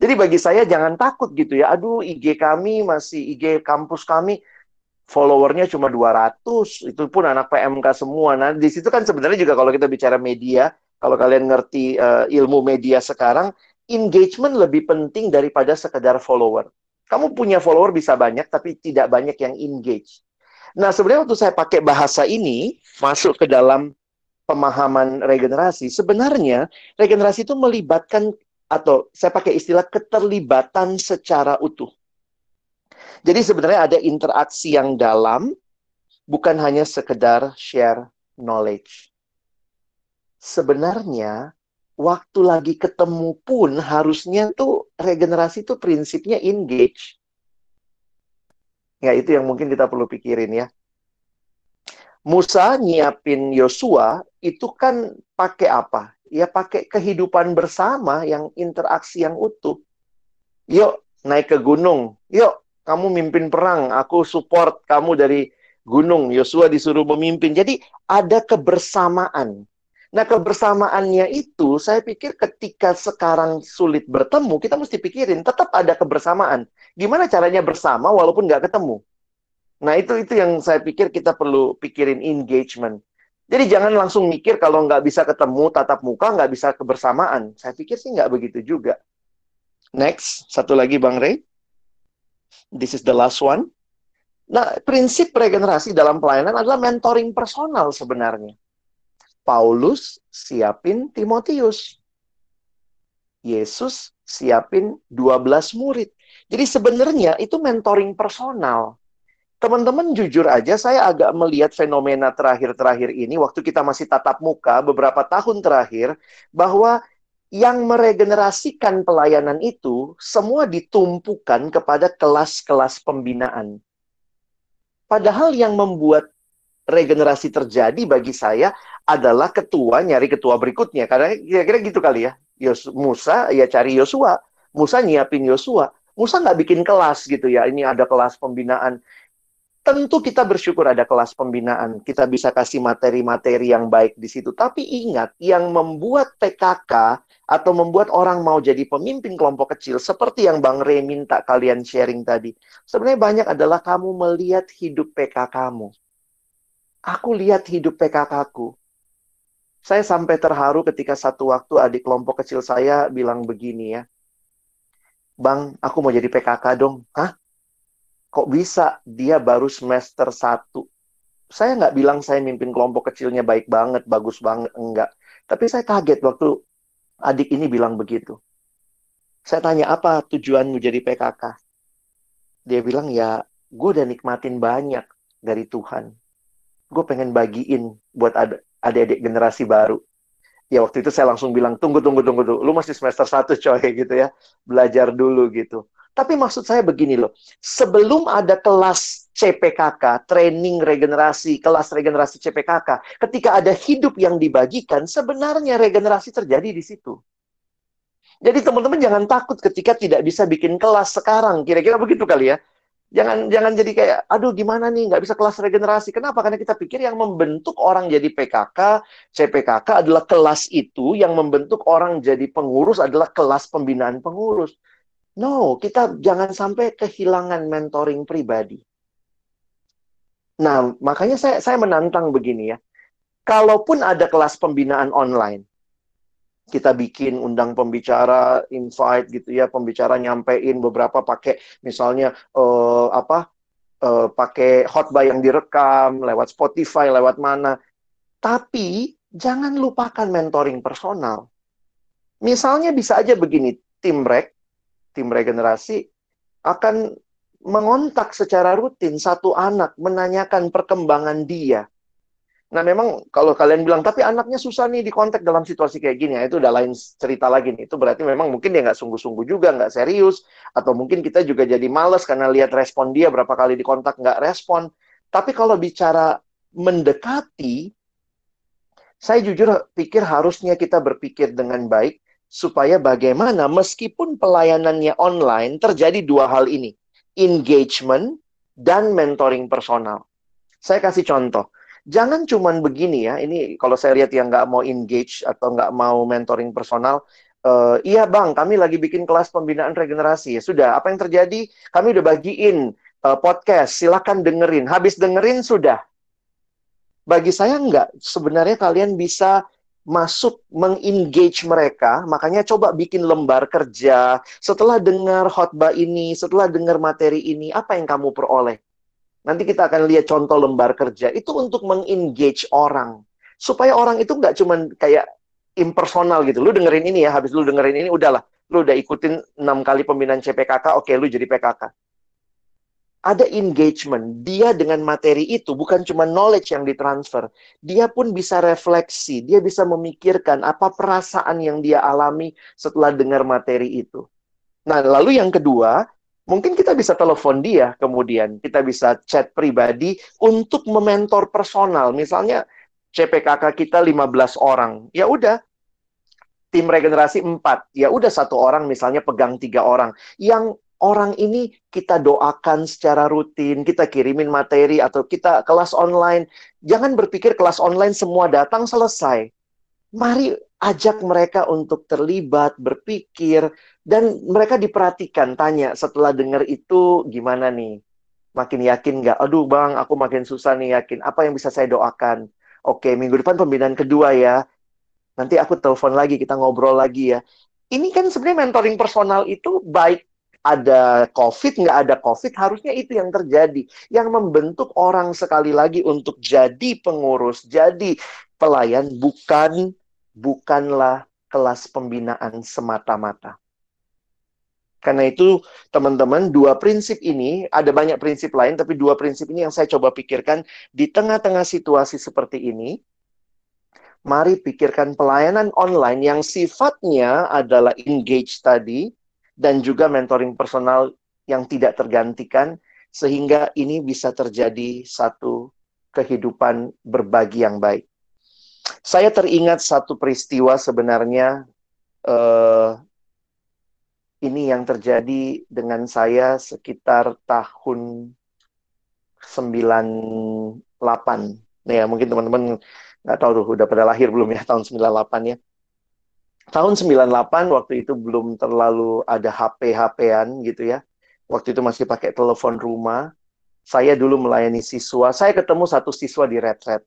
Jadi bagi saya jangan takut gitu ya. Aduh, IG kami masih IG kampus kami followernya cuma 200, itu pun anak PMK semua. Nah, di situ kan sebenarnya juga kalau kita bicara media, kalau kalian ngerti uh, ilmu media sekarang, engagement lebih penting daripada sekedar follower. Kamu punya follower bisa banyak, tapi tidak banyak yang engage. Nah, sebenarnya waktu saya pakai bahasa ini, masuk ke dalam pemahaman regenerasi, sebenarnya regenerasi itu melibatkan, atau saya pakai istilah keterlibatan secara utuh. Jadi sebenarnya ada interaksi yang dalam, bukan hanya sekedar share knowledge sebenarnya waktu lagi ketemu pun harusnya tuh regenerasi itu prinsipnya engage. Ya itu yang mungkin kita perlu pikirin ya. Musa nyiapin Yosua itu kan pakai apa? Ya pakai kehidupan bersama yang interaksi yang utuh. Yuk naik ke gunung. Yuk kamu mimpin perang. Aku support kamu dari gunung. Yosua disuruh memimpin. Jadi ada kebersamaan Nah, kebersamaannya itu saya pikir ketika sekarang sulit bertemu, kita mesti pikirin tetap ada kebersamaan. Gimana caranya bersama walaupun nggak ketemu? Nah, itu itu yang saya pikir kita perlu pikirin engagement. Jadi jangan langsung mikir kalau nggak bisa ketemu tatap muka, nggak bisa kebersamaan. Saya pikir sih nggak begitu juga. Next, satu lagi Bang Ray. This is the last one. Nah, prinsip regenerasi dalam pelayanan adalah mentoring personal sebenarnya. Paulus siapin Timotius. Yesus siapin 12 murid. Jadi sebenarnya itu mentoring personal. Teman-teman jujur aja saya agak melihat fenomena terakhir-terakhir ini waktu kita masih tatap muka beberapa tahun terakhir bahwa yang meregenerasikan pelayanan itu semua ditumpukan kepada kelas-kelas pembinaan. Padahal yang membuat regenerasi terjadi bagi saya adalah ketua nyari ketua berikutnya. Karena kira-kira gitu kali ya. Yos, Musa ya cari Yosua. Musa nyiapin Yosua. Musa nggak bikin kelas gitu ya. Ini ada kelas pembinaan. Tentu kita bersyukur ada kelas pembinaan. Kita bisa kasih materi-materi yang baik di situ. Tapi ingat, yang membuat PKK atau membuat orang mau jadi pemimpin kelompok kecil, seperti yang Bang Rey minta kalian sharing tadi. Sebenarnya banyak adalah kamu melihat hidup PKK kamu. Aku lihat hidup PKK-ku saya sampai terharu ketika satu waktu adik kelompok kecil saya bilang begini ya. Bang, aku mau jadi PKK dong. Hah? Kok bisa? Dia baru semester satu. Saya nggak bilang saya mimpin kelompok kecilnya baik banget, bagus banget. Enggak. Tapi saya kaget waktu adik ini bilang begitu. Saya tanya, apa tujuanmu jadi PKK? Dia bilang, ya gue udah nikmatin banyak dari Tuhan. Gue pengen bagiin buat adik-adik generasi baru. Ya waktu itu saya langsung bilang, tunggu, tunggu, tunggu, tunggu. Lu masih semester satu coy gitu ya. Belajar dulu gitu. Tapi maksud saya begini loh, sebelum ada kelas CPKK, training regenerasi, kelas regenerasi CPKK, ketika ada hidup yang dibagikan, sebenarnya regenerasi terjadi di situ. Jadi teman-teman jangan takut ketika tidak bisa bikin kelas sekarang. Kira-kira begitu kali ya. Jangan jangan jadi kayak, aduh gimana nih, nggak bisa kelas regenerasi. Kenapa? Karena kita pikir yang membentuk orang jadi PKK, CPKK adalah kelas itu, yang membentuk orang jadi pengurus adalah kelas pembinaan pengurus. No, kita jangan sampai kehilangan mentoring pribadi. Nah, makanya saya, saya menantang begini ya. Kalaupun ada kelas pembinaan online, kita bikin undang pembicara, invite gitu ya, pembicara nyampein beberapa pakai misalnya uh, apa uh, pakai khotbah yang direkam lewat Spotify, lewat mana. Tapi jangan lupakan mentoring personal. Misalnya bisa aja begini, tim rek, tim regenerasi akan mengontak secara rutin satu anak menanyakan perkembangan dia. Nah memang kalau kalian bilang, tapi anaknya susah nih dikontak dalam situasi kayak gini, ya itu udah lain cerita lagi nih. Itu berarti memang mungkin dia nggak sungguh-sungguh juga, nggak serius. Atau mungkin kita juga jadi males karena lihat respon dia berapa kali dikontak nggak respon. Tapi kalau bicara mendekati, saya jujur pikir harusnya kita berpikir dengan baik supaya bagaimana meskipun pelayanannya online terjadi dua hal ini, engagement dan mentoring personal. Saya kasih contoh jangan cuman begini ya. Ini kalau saya lihat yang nggak mau engage atau nggak mau mentoring personal, uh, iya bang, kami lagi bikin kelas pembinaan regenerasi. Ya sudah, apa yang terjadi? Kami udah bagiin uh, podcast, silakan dengerin. Habis dengerin sudah. Bagi saya enggak. Sebenarnya kalian bisa masuk mengengage mereka, makanya coba bikin lembar kerja. Setelah dengar khotbah ini, setelah dengar materi ini, apa yang kamu peroleh? Nanti kita akan lihat contoh lembar kerja. Itu untuk mengengage orang. Supaya orang itu nggak cuma kayak impersonal gitu. Lu dengerin ini ya, habis lu dengerin ini, udahlah. Lu udah ikutin enam kali pembinaan CPKK, oke lu jadi PKK. Ada engagement. Dia dengan materi itu bukan cuma knowledge yang ditransfer. Dia pun bisa refleksi. Dia bisa memikirkan apa perasaan yang dia alami setelah dengar materi itu. Nah, lalu yang kedua, Mungkin kita bisa telepon dia kemudian, kita bisa chat pribadi untuk mementor personal. Misalnya CPKK kita 15 orang. Ya udah, tim regenerasi 4. Ya udah satu orang misalnya pegang tiga orang. Yang orang ini kita doakan secara rutin, kita kirimin materi atau kita kelas online. Jangan berpikir kelas online semua datang selesai. Mari ajak mereka untuk terlibat, berpikir, dan mereka diperhatikan, tanya setelah dengar itu gimana nih? Makin yakin nggak? Aduh bang, aku makin susah nih yakin. Apa yang bisa saya doakan? Oke, minggu depan pembinaan kedua ya. Nanti aku telepon lagi, kita ngobrol lagi ya. Ini kan sebenarnya mentoring personal itu baik ada COVID, nggak ada COVID, harusnya itu yang terjadi. Yang membentuk orang sekali lagi untuk jadi pengurus, jadi pelayan, bukan bukanlah kelas pembinaan semata-mata. Karena itu, teman-teman, dua prinsip ini, ada banyak prinsip lain, tapi dua prinsip ini yang saya coba pikirkan di tengah-tengah situasi seperti ini. Mari pikirkan pelayanan online yang sifatnya adalah engage tadi, dan juga mentoring personal yang tidak tergantikan, sehingga ini bisa terjadi satu kehidupan berbagi yang baik. Saya teringat satu peristiwa sebenarnya uh, ini yang terjadi dengan saya sekitar tahun 98. Nah, ya, mungkin teman-teman nggak tahu tuh udah pada lahir belum ya tahun 98 ya. Tahun 98 waktu itu belum terlalu ada HP-HP-an gitu ya. Waktu itu masih pakai telepon rumah. Saya dulu melayani siswa. Saya ketemu satu siswa di retret.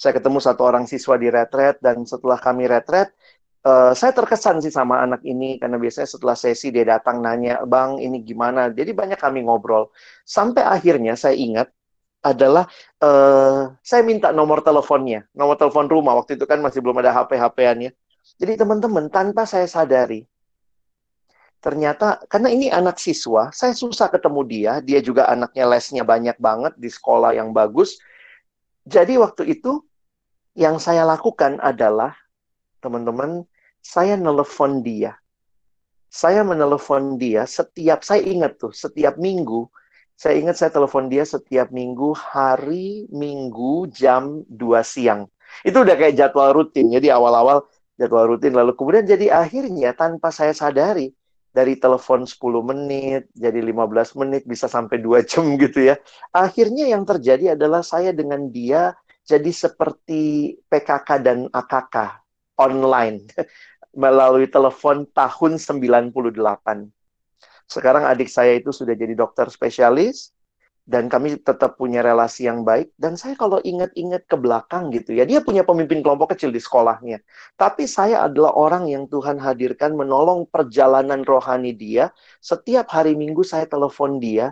Saya ketemu satu orang siswa di retret dan setelah kami retret, uh, saya terkesan sih sama anak ini karena biasanya setelah sesi dia datang nanya, "Bang, ini gimana?" Jadi banyak kami ngobrol. Sampai akhirnya saya ingat adalah uh, saya minta nomor teleponnya, nomor telepon rumah. Waktu itu kan masih belum ada HP-HP-annya. Jadi teman-teman, tanpa saya sadari, ternyata karena ini anak siswa, saya susah ketemu dia. Dia juga anaknya lesnya banyak banget di sekolah yang bagus. Jadi waktu itu yang saya lakukan adalah teman-teman, saya nelpon dia. Saya menelepon dia setiap, saya ingat tuh, setiap minggu. Saya ingat saya telepon dia setiap minggu, hari minggu jam 2 siang. Itu udah kayak jadwal rutin. Jadi awal-awal jadwal rutin. Lalu kemudian jadi akhirnya tanpa saya sadari, dari telepon 10 menit, jadi 15 menit, bisa sampai 2 jam gitu ya. Akhirnya yang terjadi adalah saya dengan dia jadi seperti PKK dan AKK online melalui telepon tahun 98. Sekarang adik saya itu sudah jadi dokter spesialis dan kami tetap punya relasi yang baik. Dan saya kalau ingat-ingat ke belakang gitu ya dia punya pemimpin kelompok kecil di sekolahnya. Tapi saya adalah orang yang Tuhan hadirkan menolong perjalanan rohani dia. Setiap hari Minggu saya telepon dia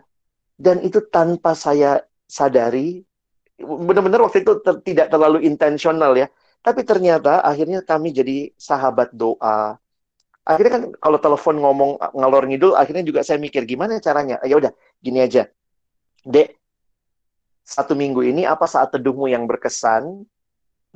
dan itu tanpa saya sadari benar-benar waktu itu ter tidak terlalu intensional ya tapi ternyata akhirnya kami jadi sahabat doa. Akhirnya kan kalau telepon ngomong ngalor ngidul, akhirnya juga saya mikir gimana caranya. Ya udah, gini aja. Dek, satu minggu ini apa saat teduhmu yang berkesan?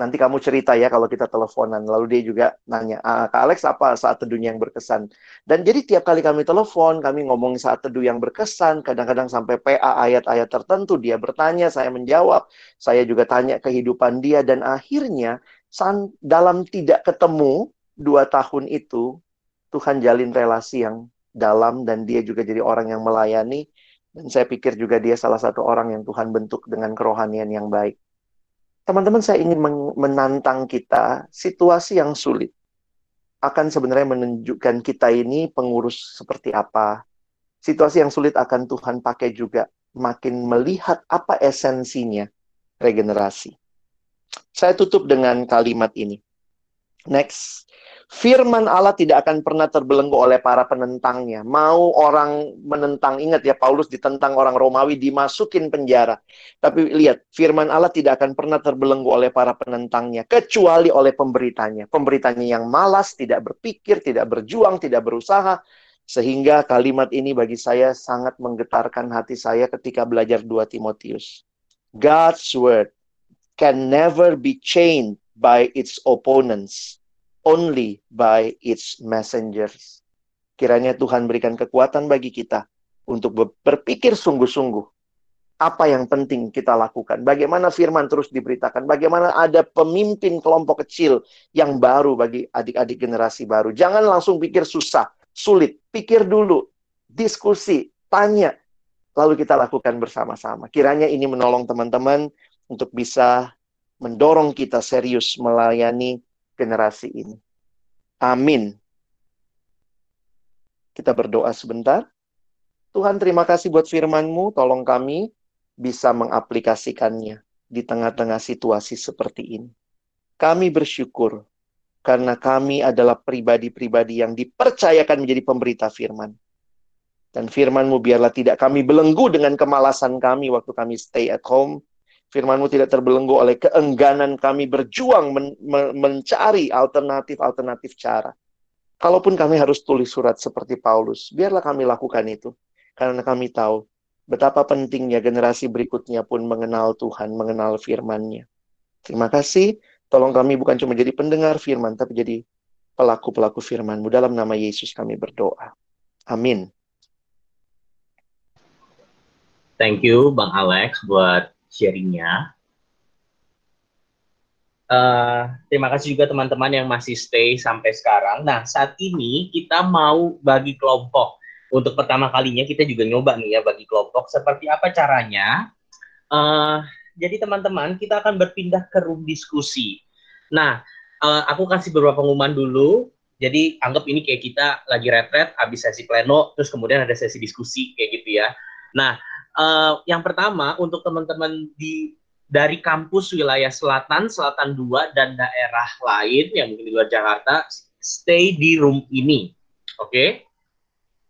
Nanti kamu cerita ya kalau kita teleponan. Lalu dia juga nanya, ah, Kak Alex apa saat teduhnya yang berkesan? Dan jadi tiap kali kami telepon, kami ngomong saat teduh yang berkesan. Kadang-kadang sampai PA ayat-ayat tertentu, dia bertanya, saya menjawab. Saya juga tanya kehidupan dia. Dan akhirnya dalam tidak ketemu dua tahun itu, Tuhan jalin relasi yang dalam dan dia juga jadi orang yang melayani. Dan saya pikir juga dia salah satu orang yang Tuhan bentuk dengan kerohanian yang baik. Teman-teman, saya ingin menantang kita situasi yang sulit akan sebenarnya menunjukkan kita ini pengurus seperti apa. Situasi yang sulit akan Tuhan pakai juga makin melihat apa esensinya regenerasi. Saya tutup dengan kalimat ini. Next, Firman Allah tidak akan pernah terbelenggu oleh para penentangnya. Mau orang menentang, ingat ya Paulus ditentang orang Romawi, dimasukin penjara. Tapi lihat, firman Allah tidak akan pernah terbelenggu oleh para penentangnya, kecuali oleh pemberitanya. Pemberitanya yang malas, tidak berpikir, tidak berjuang, tidak berusaha. Sehingga kalimat ini bagi saya sangat menggetarkan hati saya ketika belajar 2 Timotius. God's word can never be chained by its opponents only by its messengers. Kiranya Tuhan berikan kekuatan bagi kita untuk berpikir sungguh-sungguh apa yang penting kita lakukan. Bagaimana firman terus diberitakan. Bagaimana ada pemimpin kelompok kecil yang baru bagi adik-adik generasi baru. Jangan langsung pikir susah, sulit. Pikir dulu, diskusi, tanya. Lalu kita lakukan bersama-sama. Kiranya ini menolong teman-teman untuk bisa mendorong kita serius melayani generasi ini. Amin. Kita berdoa sebentar. Tuhan terima kasih buat firman-Mu, tolong kami bisa mengaplikasikannya di tengah-tengah situasi seperti ini. Kami bersyukur karena kami adalah pribadi-pribadi yang dipercayakan menjadi pemberita firman. Dan firman-Mu biarlah tidak kami belenggu dengan kemalasan kami waktu kami stay at home, Firmanmu tidak terbelenggu oleh keengganan kami berjuang men men mencari alternatif-alternatif cara. Kalaupun kami harus tulis surat seperti Paulus, biarlah kami lakukan itu. Karena kami tahu betapa pentingnya generasi berikutnya pun mengenal Tuhan, mengenal firman-Nya. Terima kasih. Tolong kami bukan cuma jadi pendengar firman, tapi jadi pelaku-pelaku firman-Mu. Dalam nama Yesus kami berdoa. Amin.
Thank you Bang Alex buat sharingnya. Uh, terima kasih juga teman-teman yang masih stay sampai sekarang. Nah, saat ini kita mau bagi kelompok. Untuk pertama kalinya kita juga nyoba nih ya bagi kelompok. Seperti apa caranya? Uh, jadi teman-teman, kita akan berpindah ke room diskusi. Nah, uh, aku kasih beberapa pengumuman dulu. Jadi anggap ini kayak kita lagi retret, habis sesi pleno, terus kemudian ada sesi diskusi kayak gitu ya. Nah, Uh, yang pertama untuk teman-teman di dari kampus wilayah selatan, selatan dua dan daerah lain yang mungkin di luar Jakarta, stay di room ini, oke? Okay?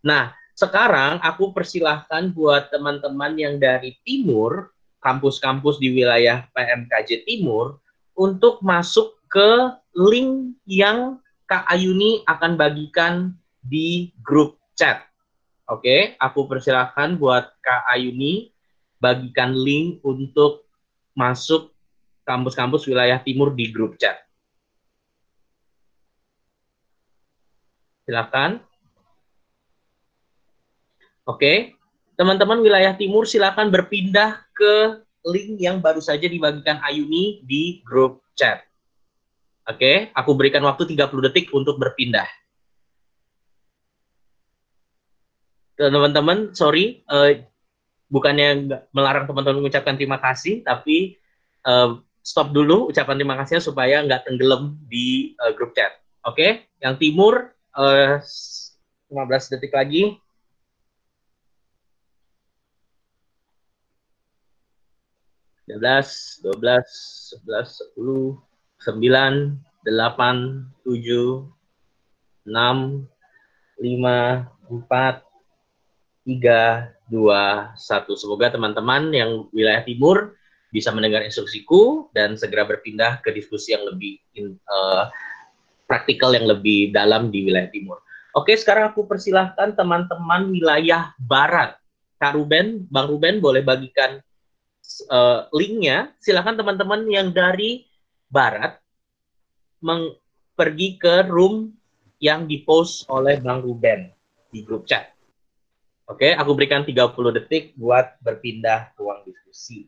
Nah, sekarang aku persilahkan buat teman-teman yang dari timur, kampus-kampus di wilayah PMKJ Timur, untuk masuk ke link yang Kak Ayuni akan bagikan di grup chat. Oke, aku persilahkan buat Kak Ayuni bagikan link untuk masuk kampus-kampus wilayah timur di grup chat. Silakan. Oke, teman-teman wilayah timur silakan berpindah ke link yang baru saja dibagikan Ayuni di grup chat. Oke, aku berikan waktu 30 detik untuk berpindah. Teman-teman sorry uh, bukannya melarang teman-teman mengucapkan terima kasih tapi uh, stop dulu ucapan terima kasihnya supaya nggak tenggelam di uh, grup chat oke okay? yang timur uh, 15 detik lagi belas dua belas sebelas sepuluh sembilan delapan tujuh enam lima empat tiga, dua, satu. Semoga teman-teman yang wilayah timur bisa mendengar instruksiku dan segera berpindah ke diskusi yang lebih uh, praktikal yang lebih dalam di wilayah timur. Oke, sekarang aku persilahkan teman-teman wilayah barat. Kak Ruben, Bang Ruben boleh bagikan uh, linknya, silakan teman-teman yang dari barat pergi ke room yang dipost oleh Bang Ruben di grup chat. Oke, aku berikan 30 detik buat berpindah ruang diskusi.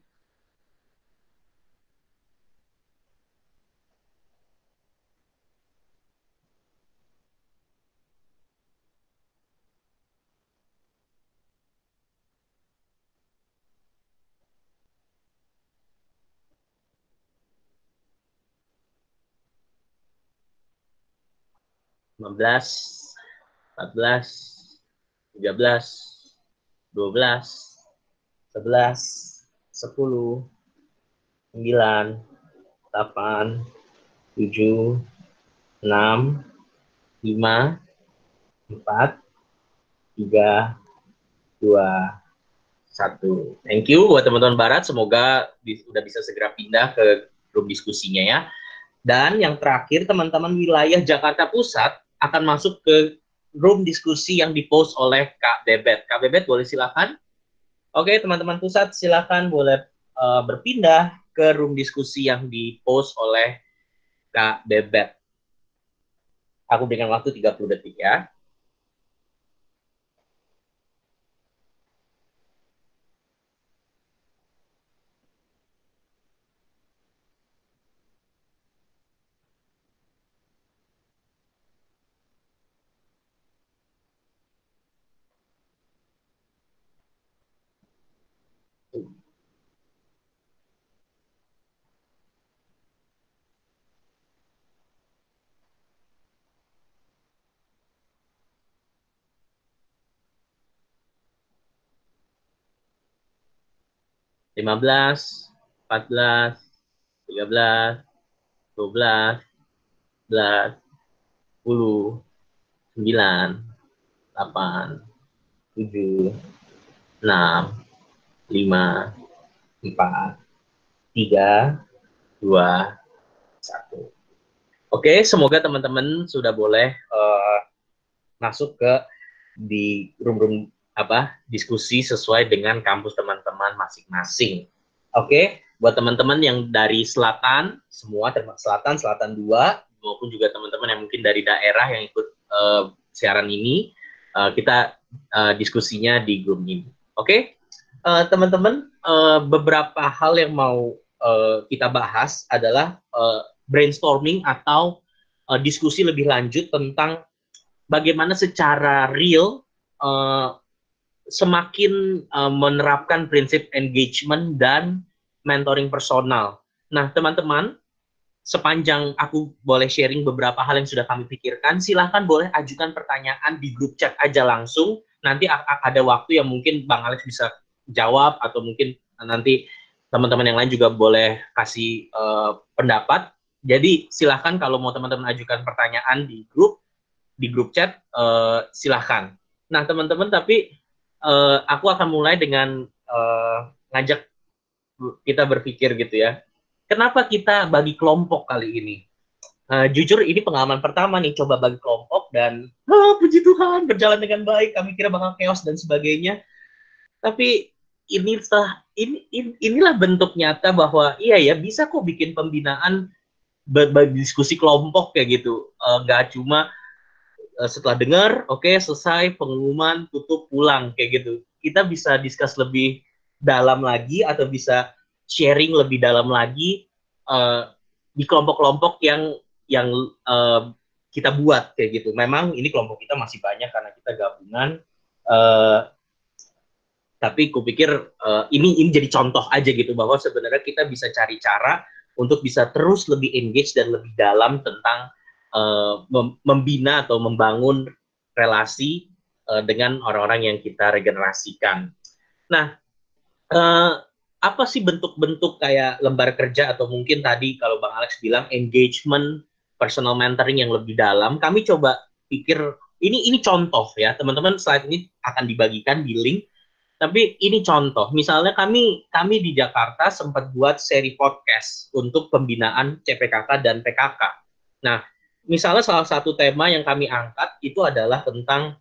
lima belas, empat belas, tiga belas, dua belas, sebelas, sepuluh, sembilan, delapan, tujuh, enam, lima, empat, tiga, dua, satu. Thank you buat teman-teman Barat. Semoga sudah bisa segera pindah ke room diskusinya ya. Dan yang terakhir, teman-teman wilayah Jakarta Pusat akan masuk ke room diskusi yang dipost oleh Kak Bebet. Kak Bebet boleh silakan. Oke, teman-teman pusat silakan boleh uh, berpindah ke room diskusi yang dipost oleh Kak Bebet. Aku berikan waktu 30 detik ya. Lima belas, empat belas, tiga belas, dua belas, belas, sepuluh, sembilan, delapan, tujuh, enam, lima, empat, tiga, dua, satu. Oke, semoga teman-teman sudah boleh uh, masuk ke di room-room apa diskusi sesuai dengan kampus teman-teman masing-masing. Oke, okay? buat teman-teman yang dari selatan, semua termasuk selatan, selatan dua, maupun juga teman-teman yang mungkin dari daerah yang ikut uh, siaran ini, uh, kita uh, diskusinya di grup ini. Oke, okay? uh, teman-teman, uh, beberapa hal yang mau uh, kita bahas adalah uh, brainstorming atau uh, diskusi lebih lanjut tentang bagaimana secara real uh, semakin uh, menerapkan prinsip engagement dan mentoring personal. Nah, teman-teman, sepanjang aku boleh sharing beberapa hal yang sudah kami pikirkan, silahkan boleh ajukan pertanyaan di grup chat aja langsung. Nanti ada waktu yang mungkin Bang Alex bisa jawab atau mungkin nanti teman-teman yang lain juga boleh kasih uh, pendapat. Jadi silahkan kalau mau teman-teman ajukan pertanyaan di grup di grup chat uh, silahkan. Nah teman-teman tapi uh, aku akan mulai dengan uh, ngajak kita berpikir gitu ya. Kenapa kita bagi kelompok kali ini? Uh, jujur ini pengalaman pertama nih coba bagi kelompok dan oh, puji Tuhan berjalan dengan baik. Kami kira bakal chaos dan sebagainya. Tapi ini ini, ini inilah bentuk nyata bahwa iya ya bisa kok bikin pembinaan berdiskusi kelompok kayak gitu. Uh, gak cuma uh, setelah dengar, oke okay, selesai pengumuman tutup pulang kayak gitu. Kita bisa discuss lebih dalam lagi atau bisa sharing lebih dalam lagi uh, di kelompok-kelompok yang yang uh, kita buat kayak gitu. Memang ini kelompok kita masih banyak karena kita gabungan. Uh, tapi kupikir uh, ini ini jadi contoh aja gitu bahwa sebenarnya kita bisa cari cara untuk bisa terus lebih engage dan lebih dalam tentang uh, membina atau membangun relasi uh, dengan orang-orang yang kita regenerasikan. Nah, uh, apa sih bentuk-bentuk kayak lembar kerja atau mungkin tadi kalau Bang Alex bilang engagement personal mentoring yang lebih dalam, kami coba pikir ini ini contoh ya teman-teman slide ini akan dibagikan di link. Tapi ini contoh misalnya kami kami di Jakarta sempat buat seri podcast untuk pembinaan CPKK dan PKK nah misalnya salah satu tema yang kami angkat itu adalah tentang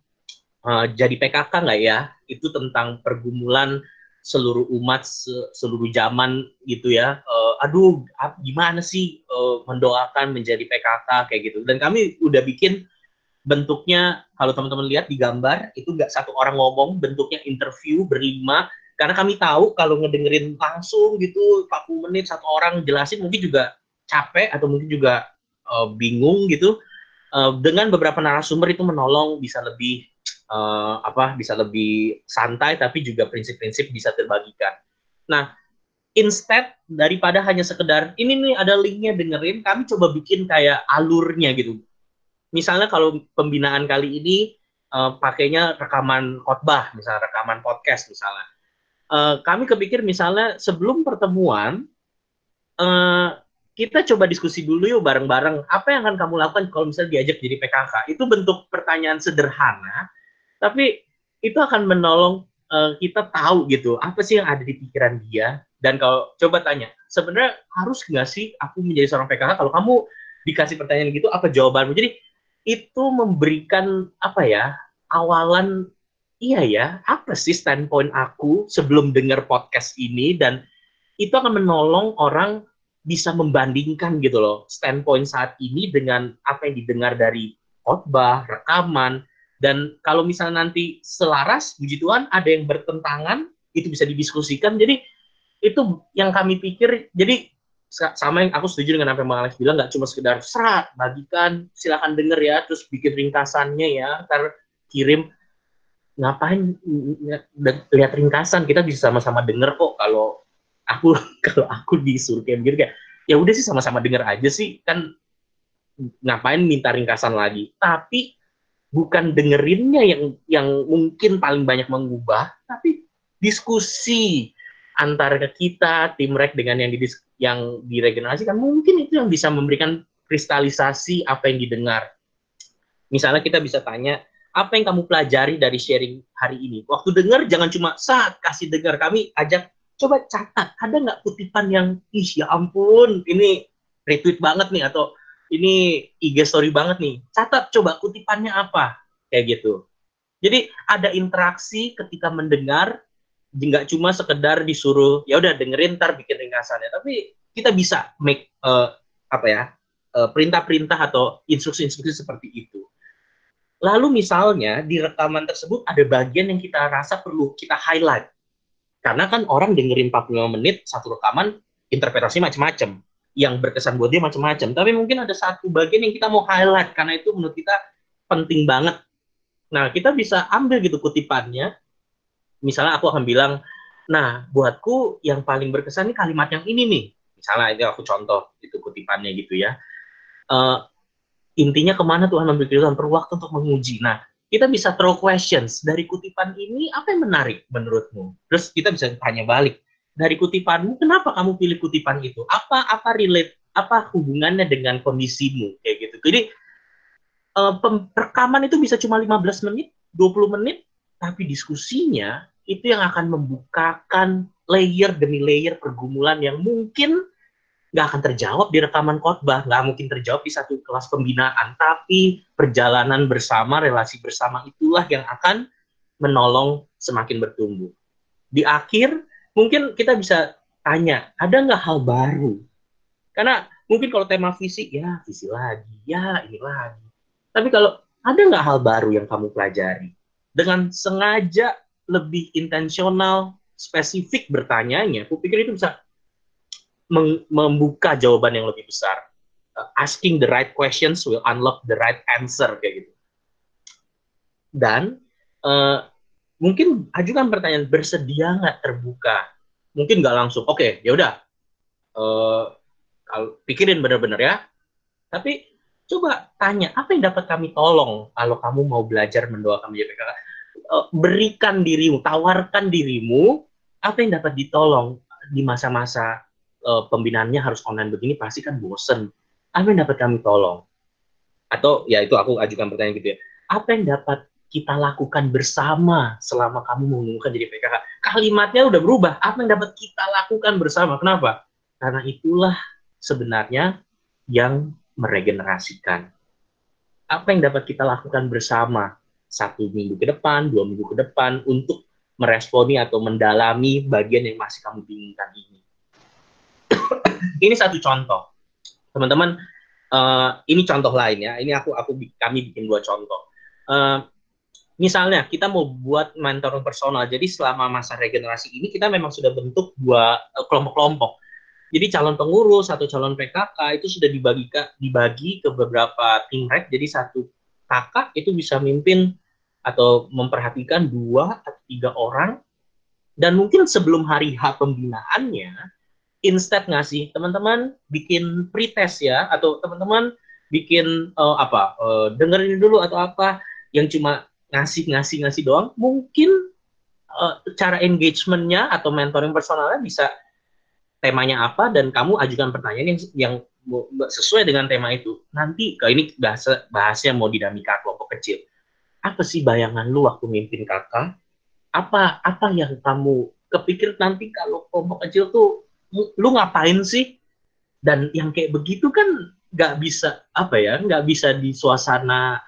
uh, jadi PKK nggak ya? Itu tentang pergumulan seluruh umat se seluruh zaman gitu ya. Uh, aduh gimana sih uh, mendoakan menjadi PKK kayak gitu. Dan kami udah bikin bentuknya kalau teman-teman lihat di gambar itu nggak satu orang ngomong bentuknya interview berlima. Karena kami tahu kalau ngedengerin langsung gitu 40 menit satu orang jelasin mungkin juga capek atau mungkin juga uh, bingung gitu uh, dengan beberapa narasumber itu menolong bisa lebih uh, apa bisa lebih santai tapi juga prinsip-prinsip bisa terbagikan. Nah, instead daripada hanya sekedar ini nih ada linknya dengerin, kami coba bikin kayak alurnya gitu. Misalnya kalau pembinaan kali ini uh, pakainya rekaman khotbah, misalnya rekaman podcast misalnya. Uh, kami kepikir misalnya sebelum pertemuan uh, kita coba diskusi dulu yuk bareng-bareng. Apa yang akan kamu lakukan kalau misalnya diajak jadi PKK itu bentuk pertanyaan sederhana tapi itu akan menolong uh, kita tahu gitu apa sih yang ada di pikiran dia? Dan kalau coba tanya sebenarnya harus nggak sih aku menjadi seorang PKK kalau kamu dikasih pertanyaan gitu apa jawabanmu? Jadi itu memberikan apa ya awalan iya ya apa sih standpoint aku sebelum dengar podcast ini? Dan itu akan menolong orang bisa membandingkan gitu loh standpoint saat ini dengan apa yang didengar dari khotbah, rekaman, dan kalau misalnya nanti selaras, puji Tuhan, ada yang bertentangan, itu bisa didiskusikan. Jadi itu yang kami pikir. Jadi sama yang aku setuju dengan apa yang Bang Alex bilang, nggak cuma sekedar serat, bagikan, silakan denger ya, terus bikin ringkasannya ya, ntar kirim. Ngapain lihat ringkasan? Kita bisa sama-sama denger kok kalau aku kalau aku disuruh kayak begini kayak ya udah sih sama-sama denger aja sih kan ngapain minta ringkasan lagi. Tapi bukan dengerinnya yang yang mungkin paling banyak mengubah, tapi diskusi antara kita tim rek dengan yang di yang diregenerasi kan mungkin itu yang bisa memberikan kristalisasi apa yang didengar. Misalnya kita bisa tanya, apa yang kamu pelajari dari sharing hari ini? Waktu dengar jangan cuma saat kasih dengar kami ajak coba catat ada nggak kutipan yang ih ya ampun ini retweet banget nih atau ini IG story banget nih. Catat coba kutipannya apa. Kayak gitu. Jadi ada interaksi ketika mendengar, nggak cuma sekedar disuruh ya udah dengerin ntar bikin ringkasannya, tapi kita bisa make uh, apa ya perintah perintah-perintah atau instruksi-instruksi seperti itu. Lalu misalnya di rekaman tersebut ada bagian yang kita rasa perlu kita highlight. Karena kan orang dengerin 45 menit satu rekaman interpretasi macam-macam yang berkesan buat dia macam-macam. Tapi mungkin ada satu bagian yang kita mau highlight karena itu menurut kita penting banget. Nah, kita bisa ambil gitu kutipannya. Misalnya aku akan bilang, nah buatku yang paling berkesan ini kalimat yang ini nih. Misalnya ini aku contoh itu kutipannya gitu ya. Uh, intinya ke mana Tuhan memberi kehidupan perlu waktu untuk menguji. Nah, kita bisa throw questions dari kutipan ini apa yang menarik menurutmu? Terus kita bisa tanya balik dari kutipanmu, kenapa kamu pilih kutipan itu? Apa apa relate, apa hubungannya dengan kondisimu kayak gitu. Jadi uh, rekaman itu bisa cuma 15 menit, 20 menit, tapi diskusinya itu yang akan membukakan layer demi layer pergumulan yang mungkin nggak akan terjawab di rekaman khotbah, nggak mungkin terjawab di satu kelas pembinaan, tapi perjalanan bersama, relasi bersama itulah yang akan menolong semakin bertumbuh. Di akhir, mungkin kita bisa tanya, ada nggak hal baru? Karena mungkin kalau tema visi, ya visi lagi, ya ini lagi. Tapi kalau ada nggak hal baru yang kamu pelajari? Dengan sengaja lebih intensional, spesifik bertanyanya, aku pikir itu bisa membuka jawaban yang lebih besar. Uh, asking the right questions will unlock the right answer kayak gitu. Dan uh, mungkin ajukan pertanyaan bersedia nggak terbuka? Mungkin nggak langsung. Oke okay, ya udah. Uh, pikirin bener-bener ya. Tapi coba tanya apa yang dapat kami tolong kalau kamu mau belajar mendoakan menjadi PKK uh, berikan dirimu tawarkan dirimu apa yang dapat ditolong di masa-masa uh, pembinaannya harus online begini pasti kan bosen apa yang dapat kami tolong atau ya itu aku ajukan pertanyaan gitu ya apa yang dapat kita lakukan bersama selama kamu mengumumkan jadi PKK. Kalimatnya udah berubah. Apa yang dapat kita lakukan bersama? Kenapa? Karena itulah sebenarnya yang meregenerasikan. Apa yang dapat kita lakukan bersama satu minggu ke depan, dua minggu ke depan untuk meresponi atau mendalami bagian yang masih kamu bingungkan ini. Ini satu contoh, teman-teman. Uh, ini contoh lain ya. Ini aku aku kami bikin dua contoh. Uh, misalnya kita mau buat mentor personal. Jadi selama masa regenerasi ini kita memang sudah bentuk dua uh, kelompok-kelompok. Jadi calon pengurus atau calon PKK itu sudah dibagi dibagi ke beberapa tim rek. Jadi satu kakak itu bisa mimpin atau memperhatikan dua atau tiga orang dan mungkin sebelum hari H pembinaannya instead ngasih teman-teman bikin pretest ya atau teman-teman bikin uh, apa uh, dengerin dulu atau apa yang cuma ngasih ngasih ngasih doang. Mungkin uh, cara engagementnya atau mentoring personalnya bisa temanya apa dan kamu ajukan pertanyaan yang yang sesuai dengan tema itu. Nanti ke ini bahasa bahasnya mau dinamika kelompok kecil. Apa sih bayangan lu waktu mimpin kakak? Apa apa yang kamu kepikir nanti kalau kelompok kecil tuh lu ngapain sih? Dan yang kayak begitu kan nggak bisa apa ya, nggak bisa di suasana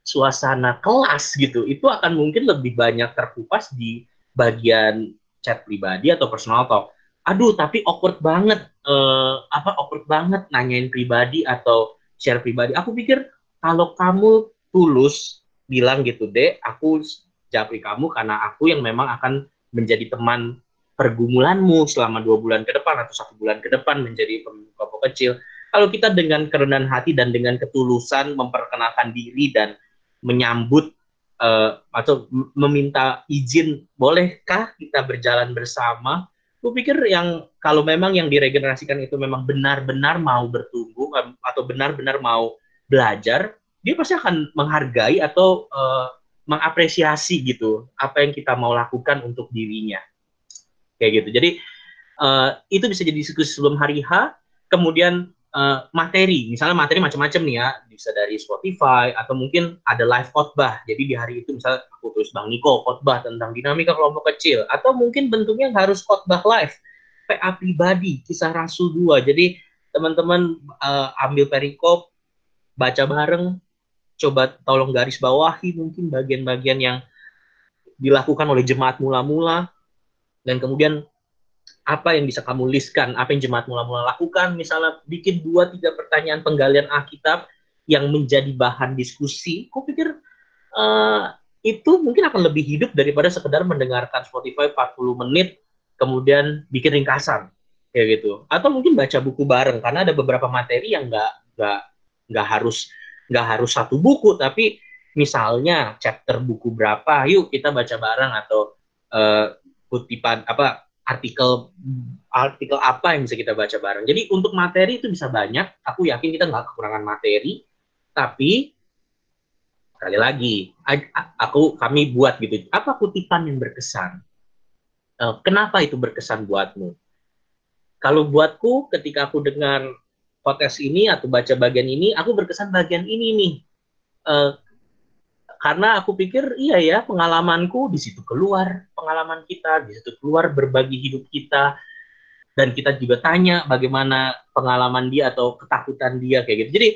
suasana kelas gitu. Itu akan mungkin lebih banyak terkupas di bagian chat pribadi atau personal talk. Aduh, tapi awkward banget, uh, apa awkward banget nanyain pribadi atau share pribadi. Aku pikir kalau kamu tulus bilang gitu deh aku japri kamu karena aku yang memang akan menjadi teman pergumulanmu selama dua bulan ke depan atau satu bulan ke depan menjadi kelompok kecil. Kalau kita dengan kerendahan hati dan dengan ketulusan memperkenalkan diri dan menyambut uh, atau meminta izin bolehkah kita berjalan bersama? Aku pikir yang kalau memang yang diregenerasikan itu memang benar-benar mau bertumbuh atau benar-benar mau belajar dia pasti akan menghargai atau uh, mengapresiasi gitu apa yang kita mau lakukan untuk dirinya kayak gitu. Jadi uh, itu bisa jadi diskusi sebelum hari H kemudian uh, materi. Misalnya materi macam-macam nih ya. Bisa dari Spotify atau mungkin ada live khotbah. Jadi di hari itu misalnya aku tulis Bang Niko khotbah tentang dinamika kelompok kecil. Atau mungkin bentuknya harus khotbah live. PA pribadi kisah Rasul 2 jadi teman-teman uh, ambil perikop baca bareng coba tolong garis bawahi mungkin bagian-bagian yang dilakukan oleh jemaat mula-mula dan kemudian apa yang bisa kamu listkan, apa yang jemaat mula-mula lakukan, misalnya bikin dua tiga pertanyaan penggalian Alkitab yang menjadi bahan diskusi, aku pikir uh, itu mungkin akan lebih hidup daripada sekedar mendengarkan Spotify 40 menit kemudian bikin ringkasan. Kayak gitu. Atau mungkin baca buku bareng karena ada beberapa materi yang nggak nggak nggak harus nggak harus satu buku. Tapi misalnya chapter buku berapa yuk kita baca bareng. Atau uh, kutipan apa artikel artikel apa yang bisa kita baca bareng. Jadi untuk materi itu bisa banyak. Aku yakin kita nggak kekurangan materi. Tapi sekali lagi aku kami buat gitu. Apa kutipan yang berkesan? Uh, kenapa itu berkesan buatmu? Kalau buatku ketika aku dengar podcast ini atau baca bagian ini, aku berkesan bagian ini nih. Karena aku pikir iya ya pengalamanku di situ keluar pengalaman kita, di situ keluar berbagi hidup kita dan kita juga tanya bagaimana pengalaman dia atau ketakutan dia kayak gitu. Jadi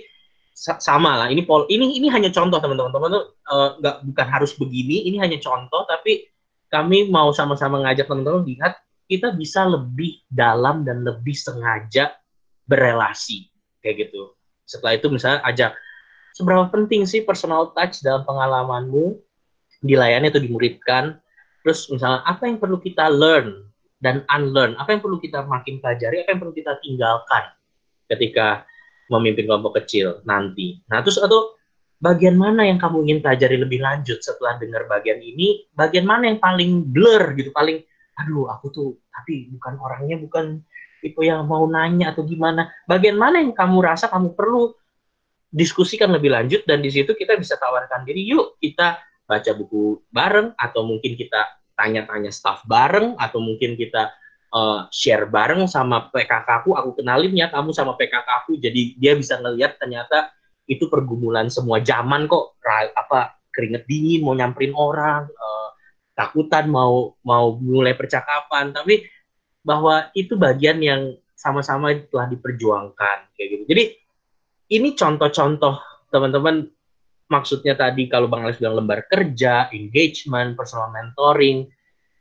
sama lah ini pol ini ini hanya contoh teman-teman teman tuh uh, nggak bukan harus begini ini hanya contoh tapi kami mau sama-sama ngajak teman-teman lihat kita bisa lebih dalam dan lebih sengaja berelasi kayak gitu. Setelah itu misalnya ajak seberapa penting sih personal touch dalam pengalamanmu dilayani atau dimuridkan. Terus misalnya apa yang perlu kita learn dan unlearn, apa yang perlu kita makin pelajari, apa yang perlu kita tinggalkan ketika memimpin kelompok kecil nanti. Nah terus atau bagian mana yang kamu ingin pelajari lebih lanjut setelah dengar bagian ini, bagian mana yang paling blur gitu, paling aduh aku tuh tapi bukan orangnya bukan tipe yang mau nanya atau gimana. Bagian mana yang kamu rasa kamu perlu diskusikan lebih lanjut dan di situ kita bisa tawarkan diri, yuk kita baca buku bareng atau mungkin kita tanya-tanya staff bareng atau mungkin kita uh, share bareng sama PKK aku, aku kenalin ya kamu sama PKK aku, jadi dia bisa ngelihat ternyata itu pergumulan semua zaman kok. Apa keringet dingin mau nyamperin orang uh, takutan mau mau mulai percakapan. Tapi bahwa itu bagian yang sama-sama telah diperjuangkan kayak gitu. Jadi ini contoh-contoh teman-teman maksudnya tadi kalau Bang Alex bilang lembar kerja, engagement, personal mentoring,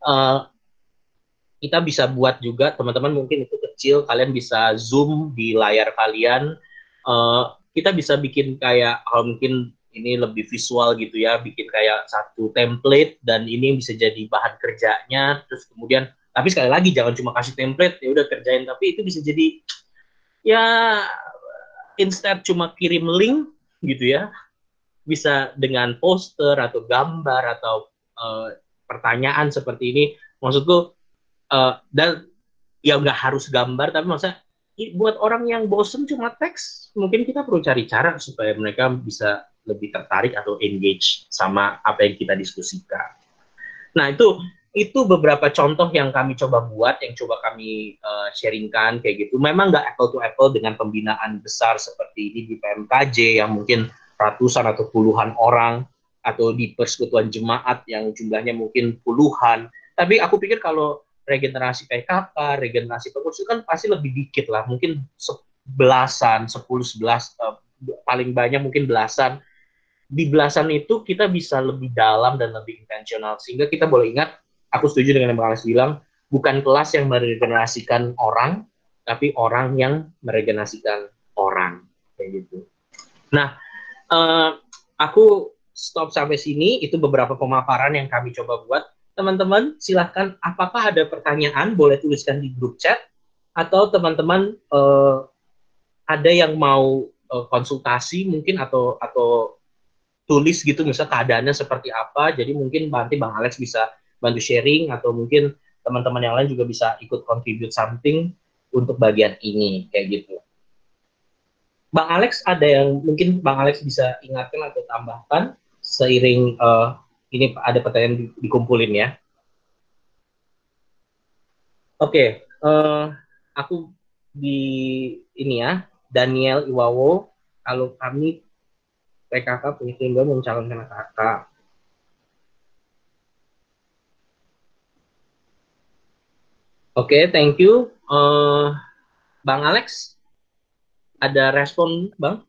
uh, kita bisa buat juga teman-teman mungkin itu kecil kalian bisa zoom di layar kalian uh, kita bisa bikin kayak kalau mungkin ini lebih visual gitu ya bikin kayak satu template dan ini bisa jadi bahan kerjanya terus kemudian tapi sekali lagi jangan cuma kasih template ya udah kerjain tapi itu bisa jadi ya instead cuma kirim link gitu ya bisa dengan poster atau gambar atau uh, pertanyaan seperti ini maksudku uh, dan ya nggak harus gambar tapi maksudnya buat orang yang bosen cuma teks mungkin kita perlu cari cara supaya mereka bisa lebih tertarik atau engage sama apa yang kita diskusikan. Nah itu itu beberapa contoh yang kami coba buat, yang coba kami uh, sharingkan kayak gitu. Memang nggak apple to apple dengan pembinaan besar seperti ini di PMKJ yang mungkin ratusan atau puluhan orang atau di persekutuan jemaat yang jumlahnya mungkin puluhan. Tapi aku pikir kalau regenerasi PKK, regenerasi pengurus itu kan pasti lebih dikit lah, mungkin belasan, sepuluh, sebelas, uh, paling banyak mungkin belasan. Di belasan itu kita bisa lebih dalam dan lebih intensional, sehingga kita boleh ingat, aku setuju dengan yang Bang Alex bilang, bukan kelas yang meregenerasikan orang, tapi orang yang meregenerasikan orang, kayak gitu. Nah, uh, aku stop sampai sini, itu beberapa pemaparan yang kami coba buat. Teman-teman silahkan apakah ada pertanyaan boleh tuliskan di grup chat. Atau teman-teman uh, ada yang mau uh, konsultasi mungkin atau atau tulis gitu misalnya keadaannya seperti apa. Jadi mungkin nanti bang Alex bisa bantu sharing atau mungkin teman-teman yang lain juga bisa ikut contribute something untuk bagian ini kayak gitu. Bang Alex ada yang mungkin Bang Alex bisa ingatkan atau tambahkan seiring uh, ini ada pertanyaan di, dikumpulin ya. Oke, okay, uh, eh, aku di ini ya, Daniel Iwawo, kalau kami PKK punya keinginan mencalonkan kakak. Oke, okay, thank you. Uh, Bang Alex, ada respon, Bang?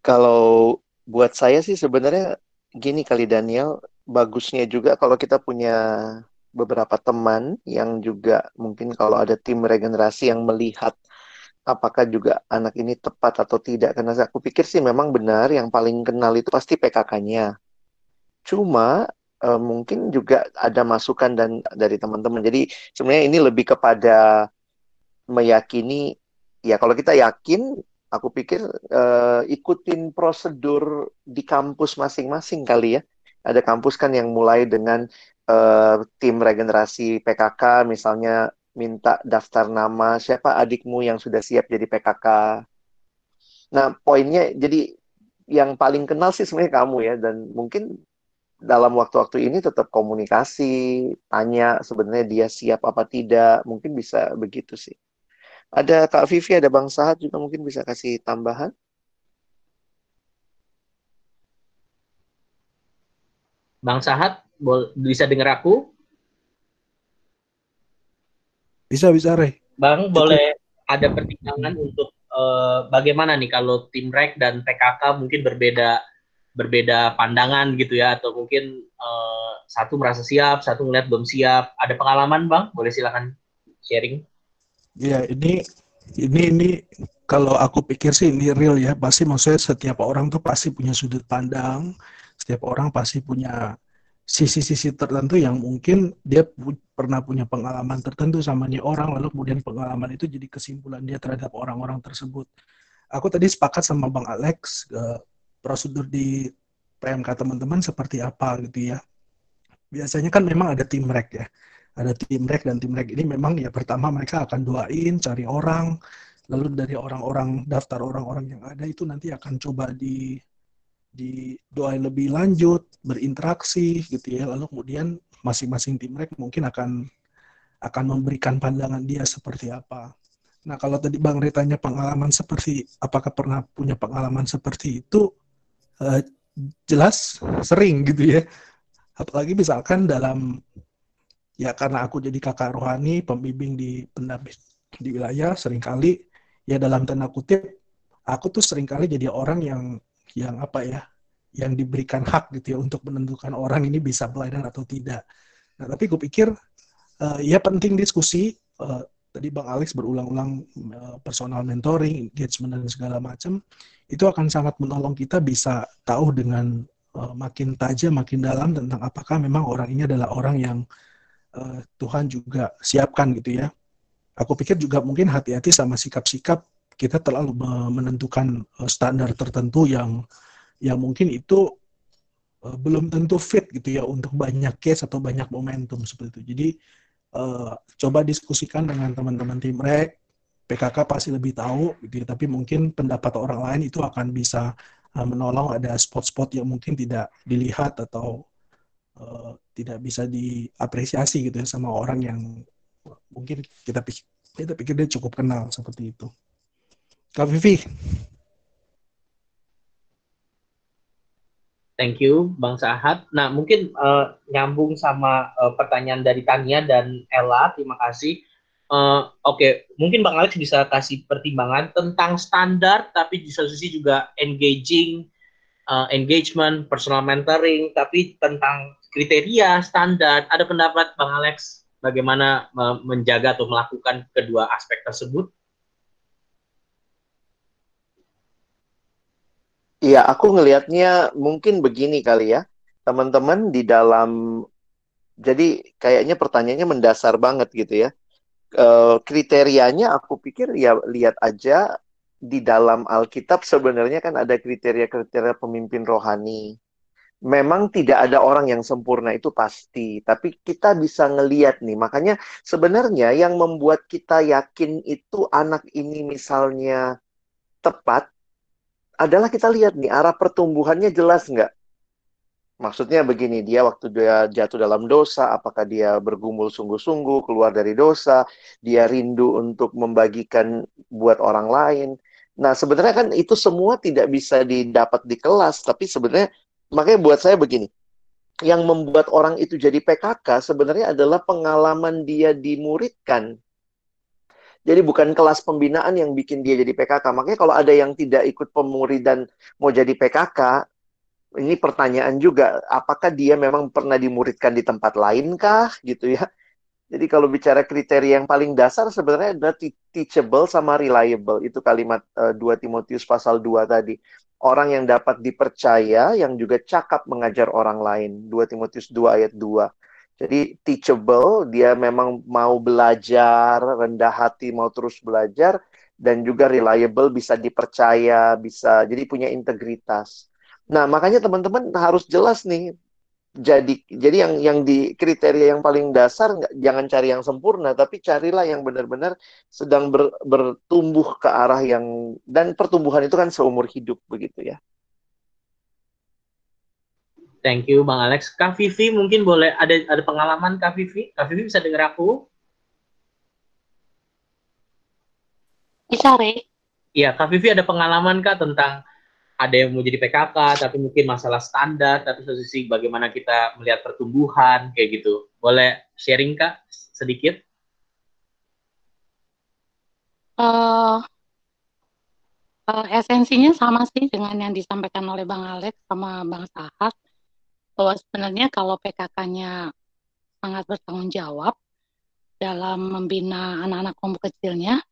Kalau buat saya sih sebenarnya gini kali Daniel, bagusnya juga kalau kita punya beberapa teman yang juga mungkin kalau ada tim regenerasi yang melihat apakah juga anak ini tepat atau tidak karena aku pikir sih memang benar yang paling kenal itu pasti PKK-nya. Cuma uh, mungkin juga ada masukan dan dari teman-teman. Jadi sebenarnya ini lebih kepada meyakini ya kalau kita yakin aku pikir uh, ikutin prosedur di kampus masing-masing kali ya. Ada kampus kan yang mulai dengan uh, tim regenerasi PKK, misalnya minta daftar nama siapa adikmu yang sudah siap jadi PKK. Nah, poinnya jadi yang paling kenal sih sebenarnya kamu ya, dan mungkin dalam waktu-waktu ini tetap komunikasi, tanya sebenarnya dia siap apa tidak, mungkin bisa begitu sih. Ada Kak Vivi, ada Bang Sahat juga mungkin bisa kasih tambahan.
Bang Sahat, bisa dengar aku?
Bisa, bisa, Rey.
Bang, boleh ada pertimbangan untuk uh, bagaimana nih kalau tim REK dan PKK mungkin berbeda berbeda pandangan gitu ya atau mungkin uh, satu merasa siap, satu melihat belum siap. Ada pengalaman, Bang? Boleh silakan sharing.
Ya, ini ini ini kalau aku pikir sih ini real ya. Pasti maksudnya setiap orang tuh pasti punya sudut pandang, setiap orang pasti punya sisi-sisi tertentu yang mungkin dia pu pernah punya pengalaman tertentu sama nih orang, lalu kemudian pengalaman itu jadi kesimpulan dia terhadap orang-orang tersebut. Aku tadi sepakat sama Bang Alex, uh, prosedur di PMK teman-teman seperti apa gitu ya. Biasanya kan memang ada tim rek ya. Ada tim rek dan tim rek ini memang ya pertama mereka akan doain cari orang lalu dari orang-orang daftar orang-orang yang ada itu nanti akan coba di di doain lebih lanjut berinteraksi gitu ya. Lalu kemudian masing-masing tim rek mungkin akan akan memberikan pandangan dia seperti apa. Nah kalau tadi bang Rey tanya pengalaman seperti apakah pernah punya pengalaman seperti itu uh, jelas sering gitu ya apalagi misalkan dalam ya karena aku jadi kakak rohani pembimbing di pendamping di wilayah sering kali ya dalam tanda kutip aku tuh sering kali jadi orang yang yang apa ya yang diberikan hak gitu ya untuk menentukan orang ini bisa pelayanan atau tidak Nah, tapi gue pikir uh, ya penting diskusi. Uh, tadi Bang Alex berulang-ulang uh, personal mentoring, engagement dan segala macam itu akan sangat menolong kita bisa tahu dengan uh, makin tajam, makin dalam tentang apakah memang orang ini adalah orang yang uh, Tuhan juga siapkan gitu ya. Aku pikir juga mungkin hati-hati sama sikap-sikap kita terlalu menentukan standar tertentu yang yang mungkin itu belum tentu fit gitu ya untuk banyak case atau banyak momentum seperti itu. Jadi uh, coba diskusikan dengan teman-teman tim rek. PKK pasti lebih tahu gitu ya, tapi mungkin pendapat orang lain itu akan bisa uh, menolong ada spot-spot yang mungkin tidak dilihat atau uh, tidak bisa diapresiasi gitu ya sama orang yang mungkin kita pikir kita pikir dia cukup kenal seperti itu. Kak Vivi.
Thank you, Bang Sahat. Nah, mungkin uh, nyambung sama uh, pertanyaan dari Tania dan Ella. Terima kasih. Uh, Oke, okay. mungkin Bang Alex bisa kasih pertimbangan tentang standar, tapi di satu sisi juga engaging, uh, engagement, personal mentoring, tapi tentang kriteria, standar. Ada pendapat Bang Alex bagaimana uh, menjaga atau melakukan kedua aspek tersebut?
Iya, aku ngelihatnya mungkin begini kali ya. Teman-teman di dalam jadi kayaknya pertanyaannya mendasar banget gitu ya. E, kriterianya aku pikir ya lihat aja di dalam Alkitab sebenarnya kan ada kriteria-kriteria pemimpin rohani. Memang tidak ada orang yang sempurna itu pasti, tapi kita bisa ngeliat nih. Makanya sebenarnya yang membuat kita yakin itu anak ini misalnya tepat adalah kita lihat nih arah pertumbuhannya jelas nggak? Maksudnya begini, dia waktu dia jatuh dalam dosa, apakah dia bergumul sungguh-sungguh keluar dari dosa, dia rindu untuk membagikan buat orang lain. Nah, sebenarnya kan itu semua tidak bisa didapat di kelas, tapi sebenarnya makanya buat saya begini. Yang membuat orang itu jadi PKK sebenarnya adalah pengalaman dia dimuridkan jadi bukan kelas pembinaan yang bikin dia jadi PKK. Makanya kalau ada yang tidak ikut pemuridan mau jadi PKK, ini pertanyaan juga, apakah dia memang pernah dimuridkan di tempat lain kah gitu ya? Jadi kalau bicara kriteria yang paling dasar sebenarnya adalah teachable sama reliable. Itu kalimat uh, eh, 2 Timotius pasal 2 tadi. Orang yang dapat dipercaya, yang juga cakap mengajar orang lain. 2 Timotius 2 ayat 2. Jadi teachable, dia memang mau belajar, rendah hati mau terus belajar dan juga reliable bisa dipercaya, bisa jadi punya integritas. Nah, makanya teman-teman harus jelas nih. Jadi jadi yang yang di kriteria yang paling dasar jangan cari yang sempurna, tapi carilah yang benar-benar sedang ber, bertumbuh ke arah yang dan pertumbuhan itu kan seumur hidup begitu ya.
Thank you Bang Alex. Kak Vivi mungkin boleh ada ada pengalaman Kak Vivi? Kak Vivi bisa dengar aku?
Bisa, Re.
Iya, Kak Vivi ada pengalaman Kak tentang ada yang mau jadi PKK tapi mungkin masalah standar tapi satu sisi bagaimana kita melihat pertumbuhan kayak gitu. Boleh sharing Kak sedikit?
Uh, uh, esensinya sama sih dengan yang disampaikan oleh Bang Alex sama Bang Sahat bahwa sebenarnya kalau PKK-nya sangat bertanggung jawab dalam membina anak-anak kelompok kecilnya,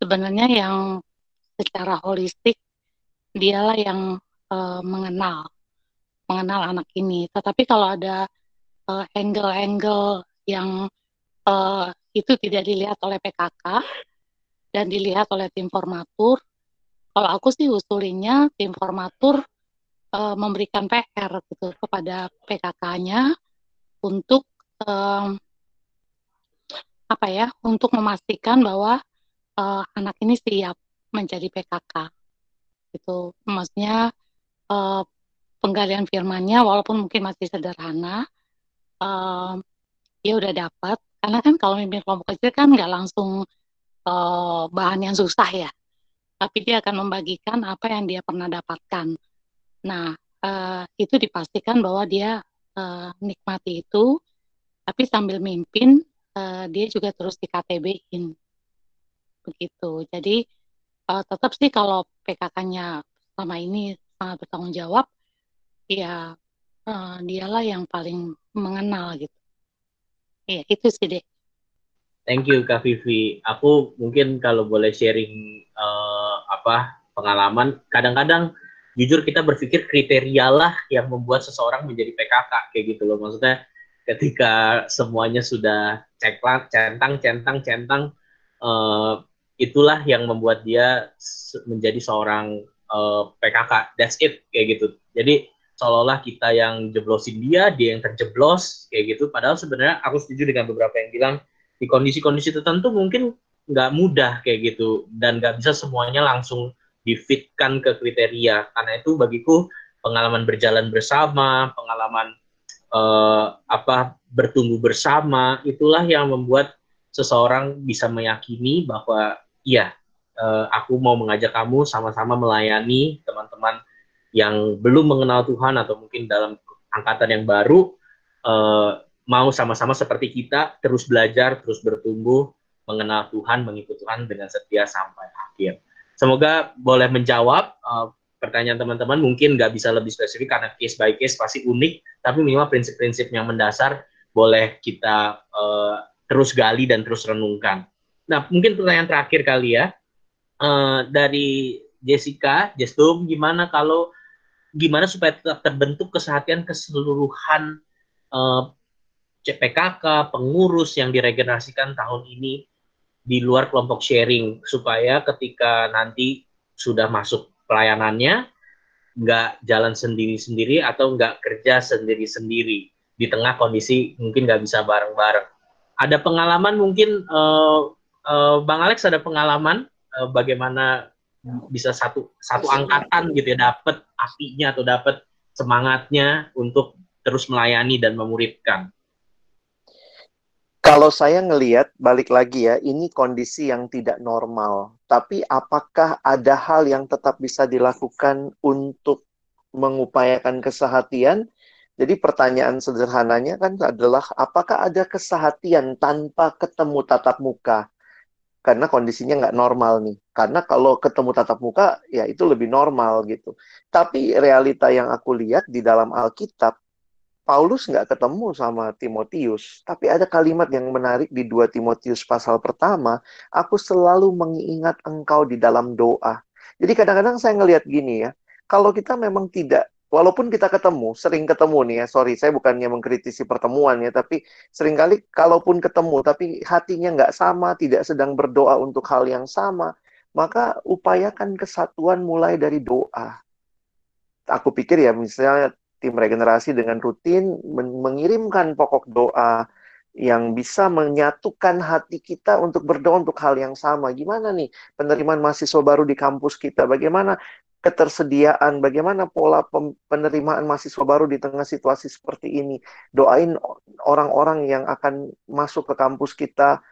sebenarnya yang secara holistik dialah yang uh, mengenal mengenal anak ini. Tetapi kalau ada uh, angle-angle yang uh, itu tidak dilihat oleh PKK dan dilihat oleh tim formatur, kalau aku sih usulinya tim formatur uh, memberikan PR gitu kepada PKK-nya untuk um, apa ya untuk memastikan bahwa uh, anak ini siap menjadi PKK itu maksudnya uh, penggalian firmannya walaupun mungkin masih sederhana uh, dia udah dapat karena kan kalau mimpin kelompok kecil kan nggak langsung uh, bahan yang susah ya. Tapi dia akan membagikan apa yang dia pernah dapatkan Nah, uh, itu dipastikan bahwa dia uh, nikmati itu, tapi sambil mimpin uh, dia juga terus di KTB-in. Begitu. Jadi uh, tetap sih kalau PKK-nya selama ini sangat bertanggung jawab, ya uh, dialah yang paling mengenal gitu. Iya, itu sih deh.
Thank you Kak Vivi. Aku mungkin kalau boleh sharing uh, apa pengalaman, kadang-kadang jujur kita berpikir kriteria lah yang membuat seseorang menjadi PKK kayak gitu loh. Maksudnya ketika semuanya sudah ceklat, centang, centang, centang, uh, itulah yang membuat dia menjadi seorang uh, eh, PKK. That's it kayak gitu. Jadi seolah-olah kita yang jeblosin dia, dia yang terjeblos kayak gitu. Padahal sebenarnya aku setuju dengan beberapa yang bilang di kondisi-kondisi tertentu mungkin nggak mudah kayak gitu dan nggak bisa semuanya langsung difitkan ke kriteria. Karena itu bagiku pengalaman berjalan bersama, pengalaman uh, apa bertumbuh bersama, itulah yang membuat seseorang bisa meyakini bahwa iya, uh, aku mau mengajak kamu sama-sama melayani teman-teman yang belum mengenal Tuhan atau mungkin dalam angkatan yang baru uh, mau sama-sama seperti kita terus belajar, terus bertumbuh, mengenal Tuhan, mengikuti Tuhan dengan setia sampai akhir. Semoga boleh menjawab uh, pertanyaan teman-teman. Mungkin nggak bisa lebih spesifik karena case by case pasti unik, tapi minimal prinsip-prinsip yang mendasar boleh kita uh, terus gali dan terus renungkan. Nah, mungkin pertanyaan terakhir kali ya uh, dari Jessica, Jestum, gimana kalau gimana supaya tetap terbentuk kesehatian keseluruhan uh, CPKK, pengurus yang diregenerasikan tahun ini di luar kelompok sharing supaya ketika nanti sudah masuk pelayanannya nggak jalan sendiri-sendiri atau nggak kerja sendiri-sendiri di tengah kondisi mungkin nggak bisa bareng-bareng. Ada pengalaman mungkin uh, uh, Bang Alex ada pengalaman uh, bagaimana bisa satu satu angkatan gitu ya dapat apinya atau dapat semangatnya untuk terus melayani dan memuridkan.
Kalau saya ngelihat balik lagi ya, ini kondisi yang tidak normal. Tapi apakah ada hal yang tetap bisa dilakukan untuk mengupayakan kesehatian? Jadi pertanyaan sederhananya kan adalah apakah ada kesehatian tanpa ketemu tatap muka? karena kondisinya nggak normal nih. Karena kalau ketemu tatap muka, ya itu lebih normal gitu. Tapi realita yang aku lihat di dalam Alkitab, Paulus nggak ketemu sama Timotius. Tapi ada kalimat yang menarik di 2 Timotius pasal pertama, aku selalu mengingat engkau di dalam doa. Jadi kadang-kadang saya ngelihat gini ya, kalau kita memang tidak walaupun kita ketemu, sering ketemu nih ya, sorry, saya bukannya mengkritisi pertemuan ya, tapi sering kali kalaupun ketemu, tapi hatinya nggak sama, tidak sedang berdoa untuk hal yang sama, maka upayakan kesatuan mulai dari doa. Aku pikir ya, misalnya tim regenerasi dengan rutin mengirimkan pokok doa yang bisa menyatukan hati kita untuk berdoa untuk hal yang sama. Gimana nih penerimaan mahasiswa baru di kampus kita? Bagaimana ketersediaan, bagaimana pola penerimaan mahasiswa baru di tengah situasi seperti ini. Doain orang-orang yang akan masuk ke kampus kita.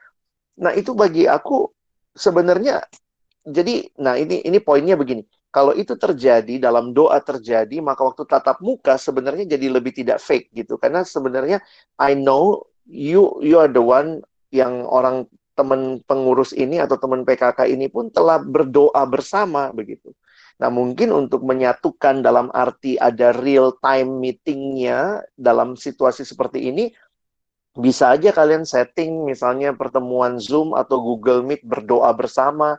Nah, itu bagi aku sebenarnya jadi nah ini ini poinnya begini. Kalau itu terjadi dalam doa terjadi, maka waktu tatap muka sebenarnya jadi lebih tidak fake gitu. Karena sebenarnya I know you you are the one yang orang teman pengurus ini atau teman PKK ini pun telah berdoa bersama begitu. Nah, mungkin untuk menyatukan dalam arti ada real time meetingnya dalam situasi seperti ini, bisa aja kalian setting misalnya pertemuan Zoom atau Google Meet berdoa bersama,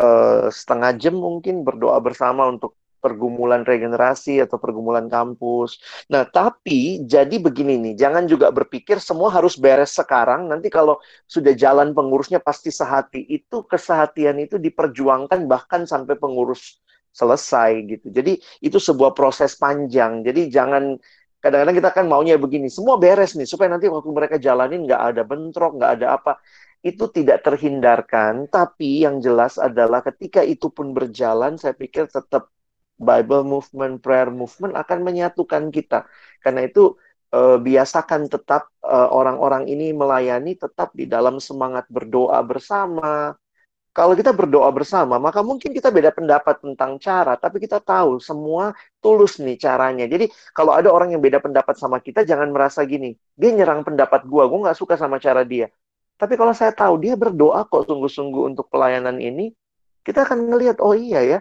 uh, setengah jam mungkin berdoa bersama untuk pergumulan regenerasi atau pergumulan kampus. Nah, tapi jadi begini nih, jangan juga berpikir semua harus beres sekarang. Nanti kalau sudah jalan pengurusnya pasti sehati. Itu kesehatian itu diperjuangkan bahkan sampai pengurus selesai gitu. Jadi itu sebuah proses panjang. Jadi jangan kadang-kadang kita kan maunya begini, semua beres nih supaya nanti waktu mereka jalanin nggak ada bentrok, nggak ada apa. Itu tidak terhindarkan, tapi yang jelas adalah ketika itu pun berjalan, saya pikir tetap Bible movement, prayer movement akan menyatukan kita. Karena itu eh, biasakan tetap eh, orang-orang ini melayani tetap di dalam semangat berdoa bersama, kalau kita berdoa bersama, maka mungkin kita beda pendapat tentang cara, tapi kita tahu semua tulus nih caranya. Jadi kalau ada orang yang beda pendapat sama kita, jangan merasa gini, dia nyerang pendapat gua, gua nggak suka sama cara dia. Tapi kalau saya tahu dia berdoa kok sungguh-sungguh untuk pelayanan ini, kita akan ngelihat, oh iya ya,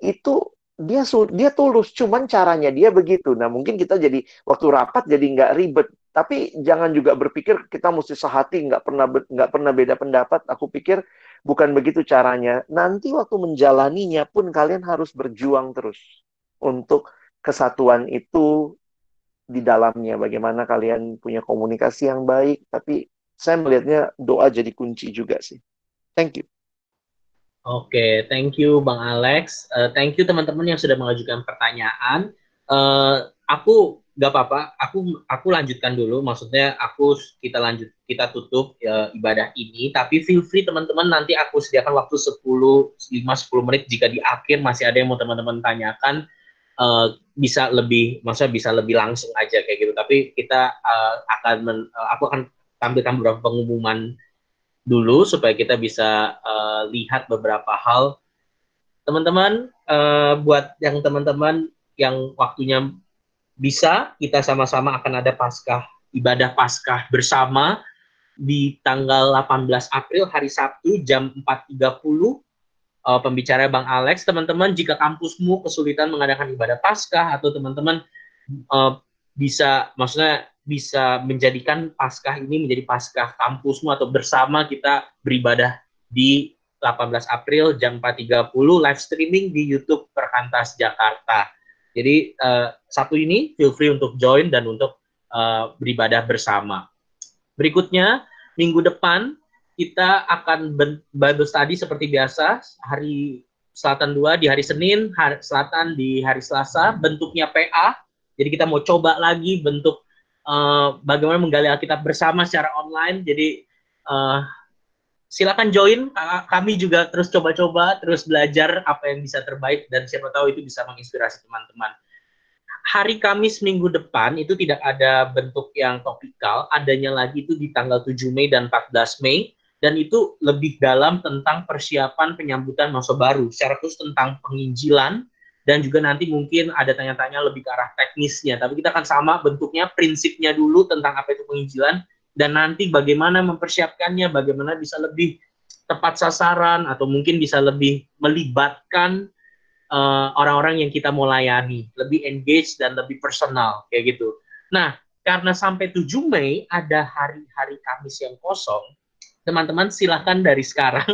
itu dia dia tulus, cuman caranya dia begitu. Nah mungkin kita jadi waktu rapat jadi nggak ribet, Tapi jangan juga berpikir kita mesti sehati, nggak pernah nggak pernah beda pendapat. Aku pikir bukan begitu caranya. Nanti waktu menjalaninya pun kalian harus berjuang terus untuk kesatuan itu di dalamnya. Bagaimana kalian punya komunikasi yang baik. Tapi saya melihatnya doa jadi kunci juga sih. Thank you.
Oke, okay, thank you Bang Alex. Uh, thank you teman-teman yang sudah mengajukan pertanyaan. Uh, aku nggak apa-apa, aku aku lanjutkan dulu. Maksudnya aku kita lanjut kita tutup uh, ibadah ini. Tapi feel free teman-teman nanti aku sediakan waktu 10 5 10 menit jika di akhir masih ada yang mau teman-teman tanyakan uh, bisa lebih maksudnya bisa lebih langsung aja kayak gitu. Tapi kita uh, akan men, uh, aku akan tampilkan beberapa pengumuman dulu supaya kita bisa uh, lihat beberapa hal. Teman-teman, uh, buat yang teman-teman yang waktunya bisa, kita sama-sama akan ada paskah, ibadah paskah bersama di tanggal 18 April hari Sabtu jam 4.30 uh, eh, pembicara Bang Alex. Teman-teman, jika kampusmu kesulitan mengadakan ibadah Paskah atau teman-teman uh, bisa, maksudnya bisa menjadikan Paskah ini menjadi Paskah kampusmu atau bersama kita beribadah di 18 April jam 4.30 live streaming di YouTube Perkantas Jakarta. Jadi uh, satu ini feel free untuk join dan untuk uh, beribadah bersama. Berikutnya minggu depan kita akan Bible study seperti biasa hari Selatan 2 di hari Senin, hari Selatan di hari Selasa, bentuknya PA. Jadi kita mau coba lagi bentuk uh, bagaimana menggali Alkitab bersama secara online. Jadi uh, silakan join. Kami juga terus coba-coba, terus belajar apa yang bisa terbaik dan siapa tahu itu bisa menginspirasi teman-teman. Hari Kamis minggu depan itu tidak ada bentuk yang topikal, adanya lagi itu di tanggal 7 Mei dan 14 Mei dan itu lebih dalam tentang persiapan penyambutan masa baru, secara khusus tentang penginjilan, dan juga nanti mungkin ada tanya-tanya lebih ke arah teknisnya. Tapi kita akan sama bentuknya, prinsipnya dulu tentang apa itu penginjilan, dan nanti bagaimana mempersiapkannya, bagaimana bisa lebih tepat sasaran, atau mungkin bisa lebih melibatkan uh, orang-orang yang kita mau layani, lebih engage dan lebih personal, kayak gitu. Nah, karena sampai 7 Mei ada hari-hari Kamis yang kosong, teman-teman silahkan dari sekarang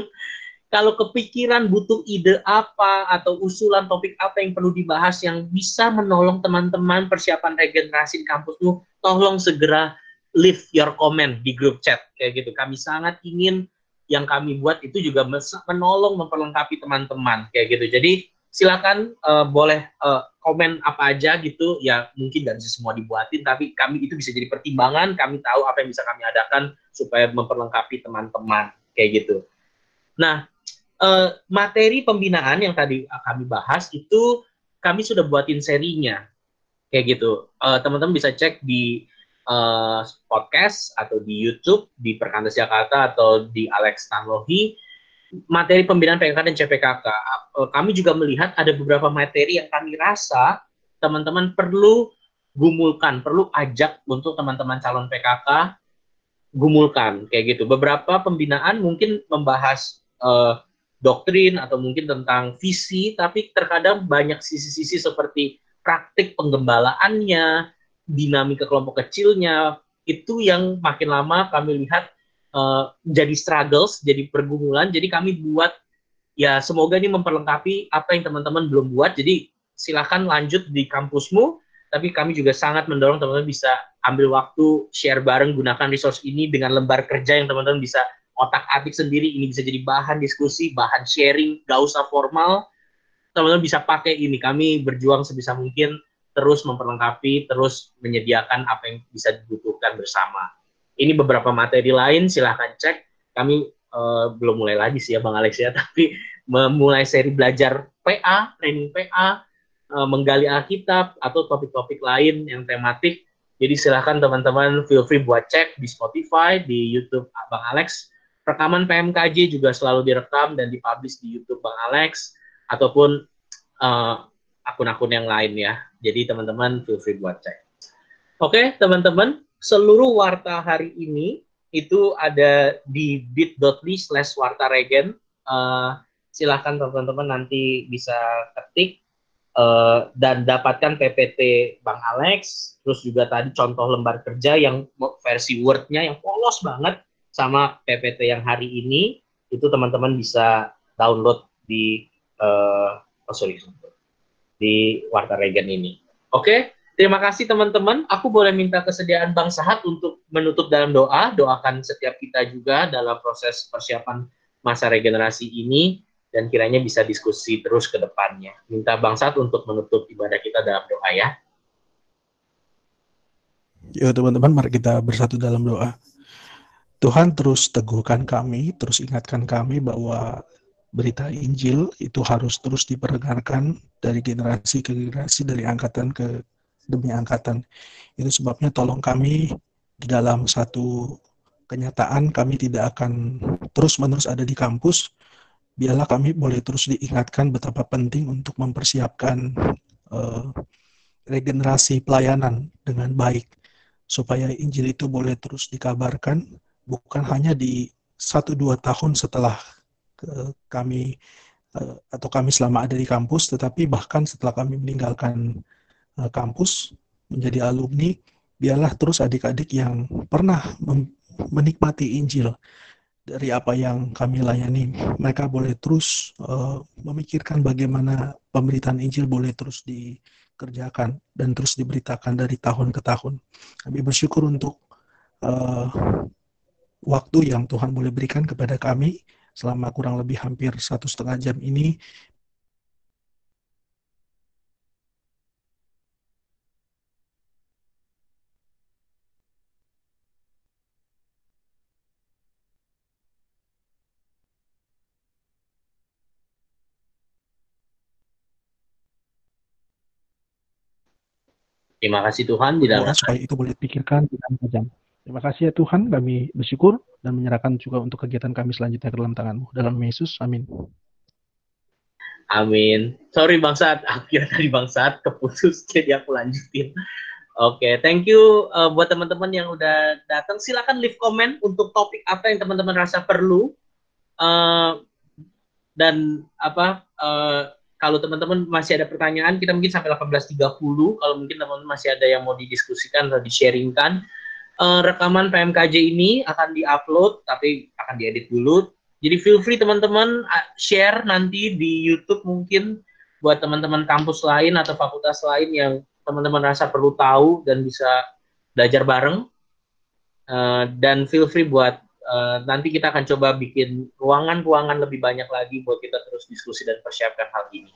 kalau kepikiran butuh ide apa atau usulan topik apa yang perlu dibahas yang bisa menolong teman-teman persiapan regenerasi di kampusmu, tolong segera leave your comment di grup chat. Kayak gitu. Kami sangat ingin yang kami buat itu juga menolong memperlengkapi teman-teman. Kayak gitu. Jadi silakan uh, boleh uh, komen apa aja gitu. Ya mungkin nggak semua dibuatin tapi kami itu bisa jadi pertimbangan. Kami tahu apa yang bisa kami adakan supaya memperlengkapi teman-teman. Kayak gitu. Nah uh, materi pembinaan yang tadi kami bahas itu kami sudah buatin serinya. Kayak gitu. Eh, teman-teman bisa cek di uh, podcast atau di YouTube di Perkantas Jakarta atau di Alex Tanlohi materi pembinaan PKK dan CPKK uh, kami juga melihat ada beberapa materi yang kami rasa teman-teman perlu gumulkan perlu ajak untuk teman-teman calon PKK gumulkan. Kayak gitu. Beberapa pembinaan mungkin membahas uh, doktrin atau mungkin tentang visi, tapi terkadang banyak sisi-sisi seperti praktik penggembalaannya, dinamika kelompok kecilnya, itu yang makin lama kami lihat uh, jadi struggles, jadi pergumulan. Jadi kami buat ya semoga ini memperlengkapi apa yang teman-teman belum buat. Jadi silahkan lanjut di kampusmu, tapi kami juga sangat mendorong teman-teman bisa ambil waktu share bareng gunakan resource ini dengan lembar kerja yang teman-teman bisa otak atik sendiri ini bisa jadi bahan diskusi, bahan sharing, gak usah formal. Teman-teman bisa pakai ini. Kami berjuang sebisa mungkin terus memperlengkapi, terus menyediakan apa yang bisa dibutuhkan bersama. Ini beberapa materi lain, silahkan cek. Kami uh, belum mulai lagi sih ya Bang Alex ya, tapi memulai seri belajar PA, training PA, uh, eh, menggali Alkitab, atau topik-topik lain yang tematik. Jadi silahkan teman-teman feel free buat cek di Spotify, di YouTube Bang Alex, rekaman PMKJ juga selalu direkam dan dipublish di YouTube Bang Alex ataupun uh, akun-akun yang lain ya. Jadi teman-teman feel free buat cek. Oke, teman-teman, seluruh warta hari ini itu ada di bit.ly slash warta regen. Uh, silahkan teman-teman nanti bisa ketik uh, dan dapatkan PPT Bang Alex, terus juga tadi contoh lembar kerja yang versi Word-nya yang polos banget sama PPT yang hari ini itu teman-teman bisa download di uh, oh sorry di Warta Regen ini. Oke, okay? terima kasih teman-teman. Aku boleh minta kesediaan Bang Sahat untuk menutup dalam doa. Doakan setiap kita juga dalam proses persiapan masa regenerasi ini dan kiranya bisa diskusi terus ke depannya. Minta Bang Sahat untuk menutup ibadah kita dalam doa ya.
Yuk teman-teman, mari kita bersatu dalam doa. Tuhan terus teguhkan kami, terus ingatkan kami bahwa berita Injil itu harus terus diperdengarkan dari generasi ke generasi, dari angkatan ke demi angkatan. Itu sebabnya tolong kami di dalam satu kenyataan kami tidak akan terus-menerus ada di kampus. Biarlah kami boleh terus diingatkan betapa penting untuk mempersiapkan uh, regenerasi pelayanan dengan baik supaya Injil itu boleh terus dikabarkan bukan hanya di satu dua tahun setelah kami eh, atau kami selama ada di kampus, tetapi bahkan setelah kami meninggalkan eh, kampus menjadi alumni, biarlah terus adik-adik yang pernah menikmati Injil dari apa yang kami layani, mereka boleh terus uh, memikirkan bagaimana pemberitaan Injil boleh terus dikerjakan dan terus diberitakan dari tahun ke tahun. Kami bersyukur untuk uh, waktu yang Tuhan boleh berikan kepada kami selama kurang lebih hampir satu setengah jam ini
Terima kasih Tuhan di dalam
supaya itu boleh dipikirkan di dalam jam. Terima kasih ya Tuhan, kami bersyukur dan menyerahkan juga untuk kegiatan kami selanjutnya ke dalam tanganmu. Dalam Yesus, amin.
Amin. Sorry Bang Saat, akhirnya tadi Bang Saat keputus, jadi aku lanjutin. Oke, okay, thank you uh, buat teman-teman yang udah datang. Silakan leave comment untuk topik apa yang teman-teman rasa perlu. Uh, dan apa uh, kalau teman-teman masih ada pertanyaan, kita mungkin sampai 18.30. Kalau mungkin teman-teman masih ada yang mau didiskusikan atau di-sharingkan, uh, rekaman PMKJ ini akan diupload tapi akan diedit dulu. Jadi feel free teman-teman share nanti di YouTube mungkin buat teman-teman kampus lain atau fakultas lain yang teman-teman rasa perlu tahu dan bisa belajar bareng. Uh, dan feel free buat uh, nanti kita akan coba bikin ruangan-ruangan lebih banyak lagi buat kita terus diskusi dan persiapkan hal ini.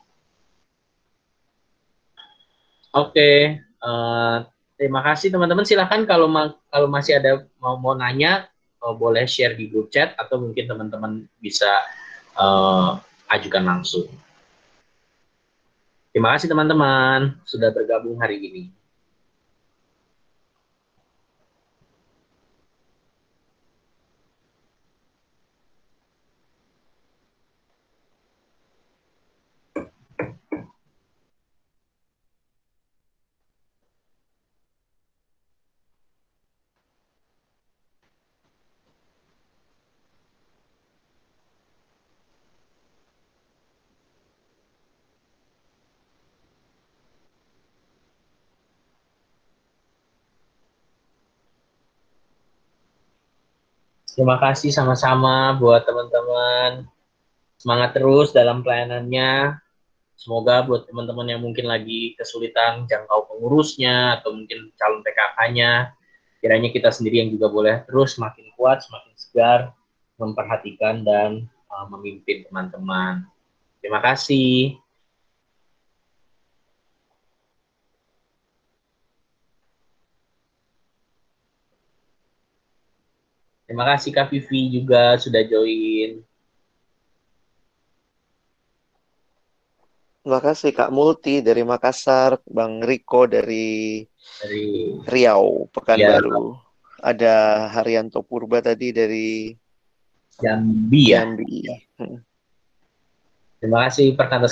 Oke, okay, uh, Terima kasih teman-teman. Silahkan kalau ma kalau masih ada mau mau nanya, uh, boleh share di grup chat atau mungkin teman-teman bisa uh, ajukan langsung. Terima kasih teman-teman sudah bergabung hari ini. Terima kasih sama-sama buat teman-teman. Semangat terus dalam pelayanannya. Semoga buat teman-teman yang mungkin lagi kesulitan jangkau pengurusnya atau mungkin calon PKK-nya, kiranya kita sendiri yang juga boleh terus semakin kuat, semakin segar, memperhatikan dan uh, memimpin teman-teman. Terima kasih. Terima kasih Kak Vivi juga sudah join.
Terima kasih Kak Multi dari Makassar, Bang Riko dari, dari Riau, Pekanbaru. Ya. Ada Haryanto Purba tadi dari
Jambi ya. Jambi. Terima kasih perkantas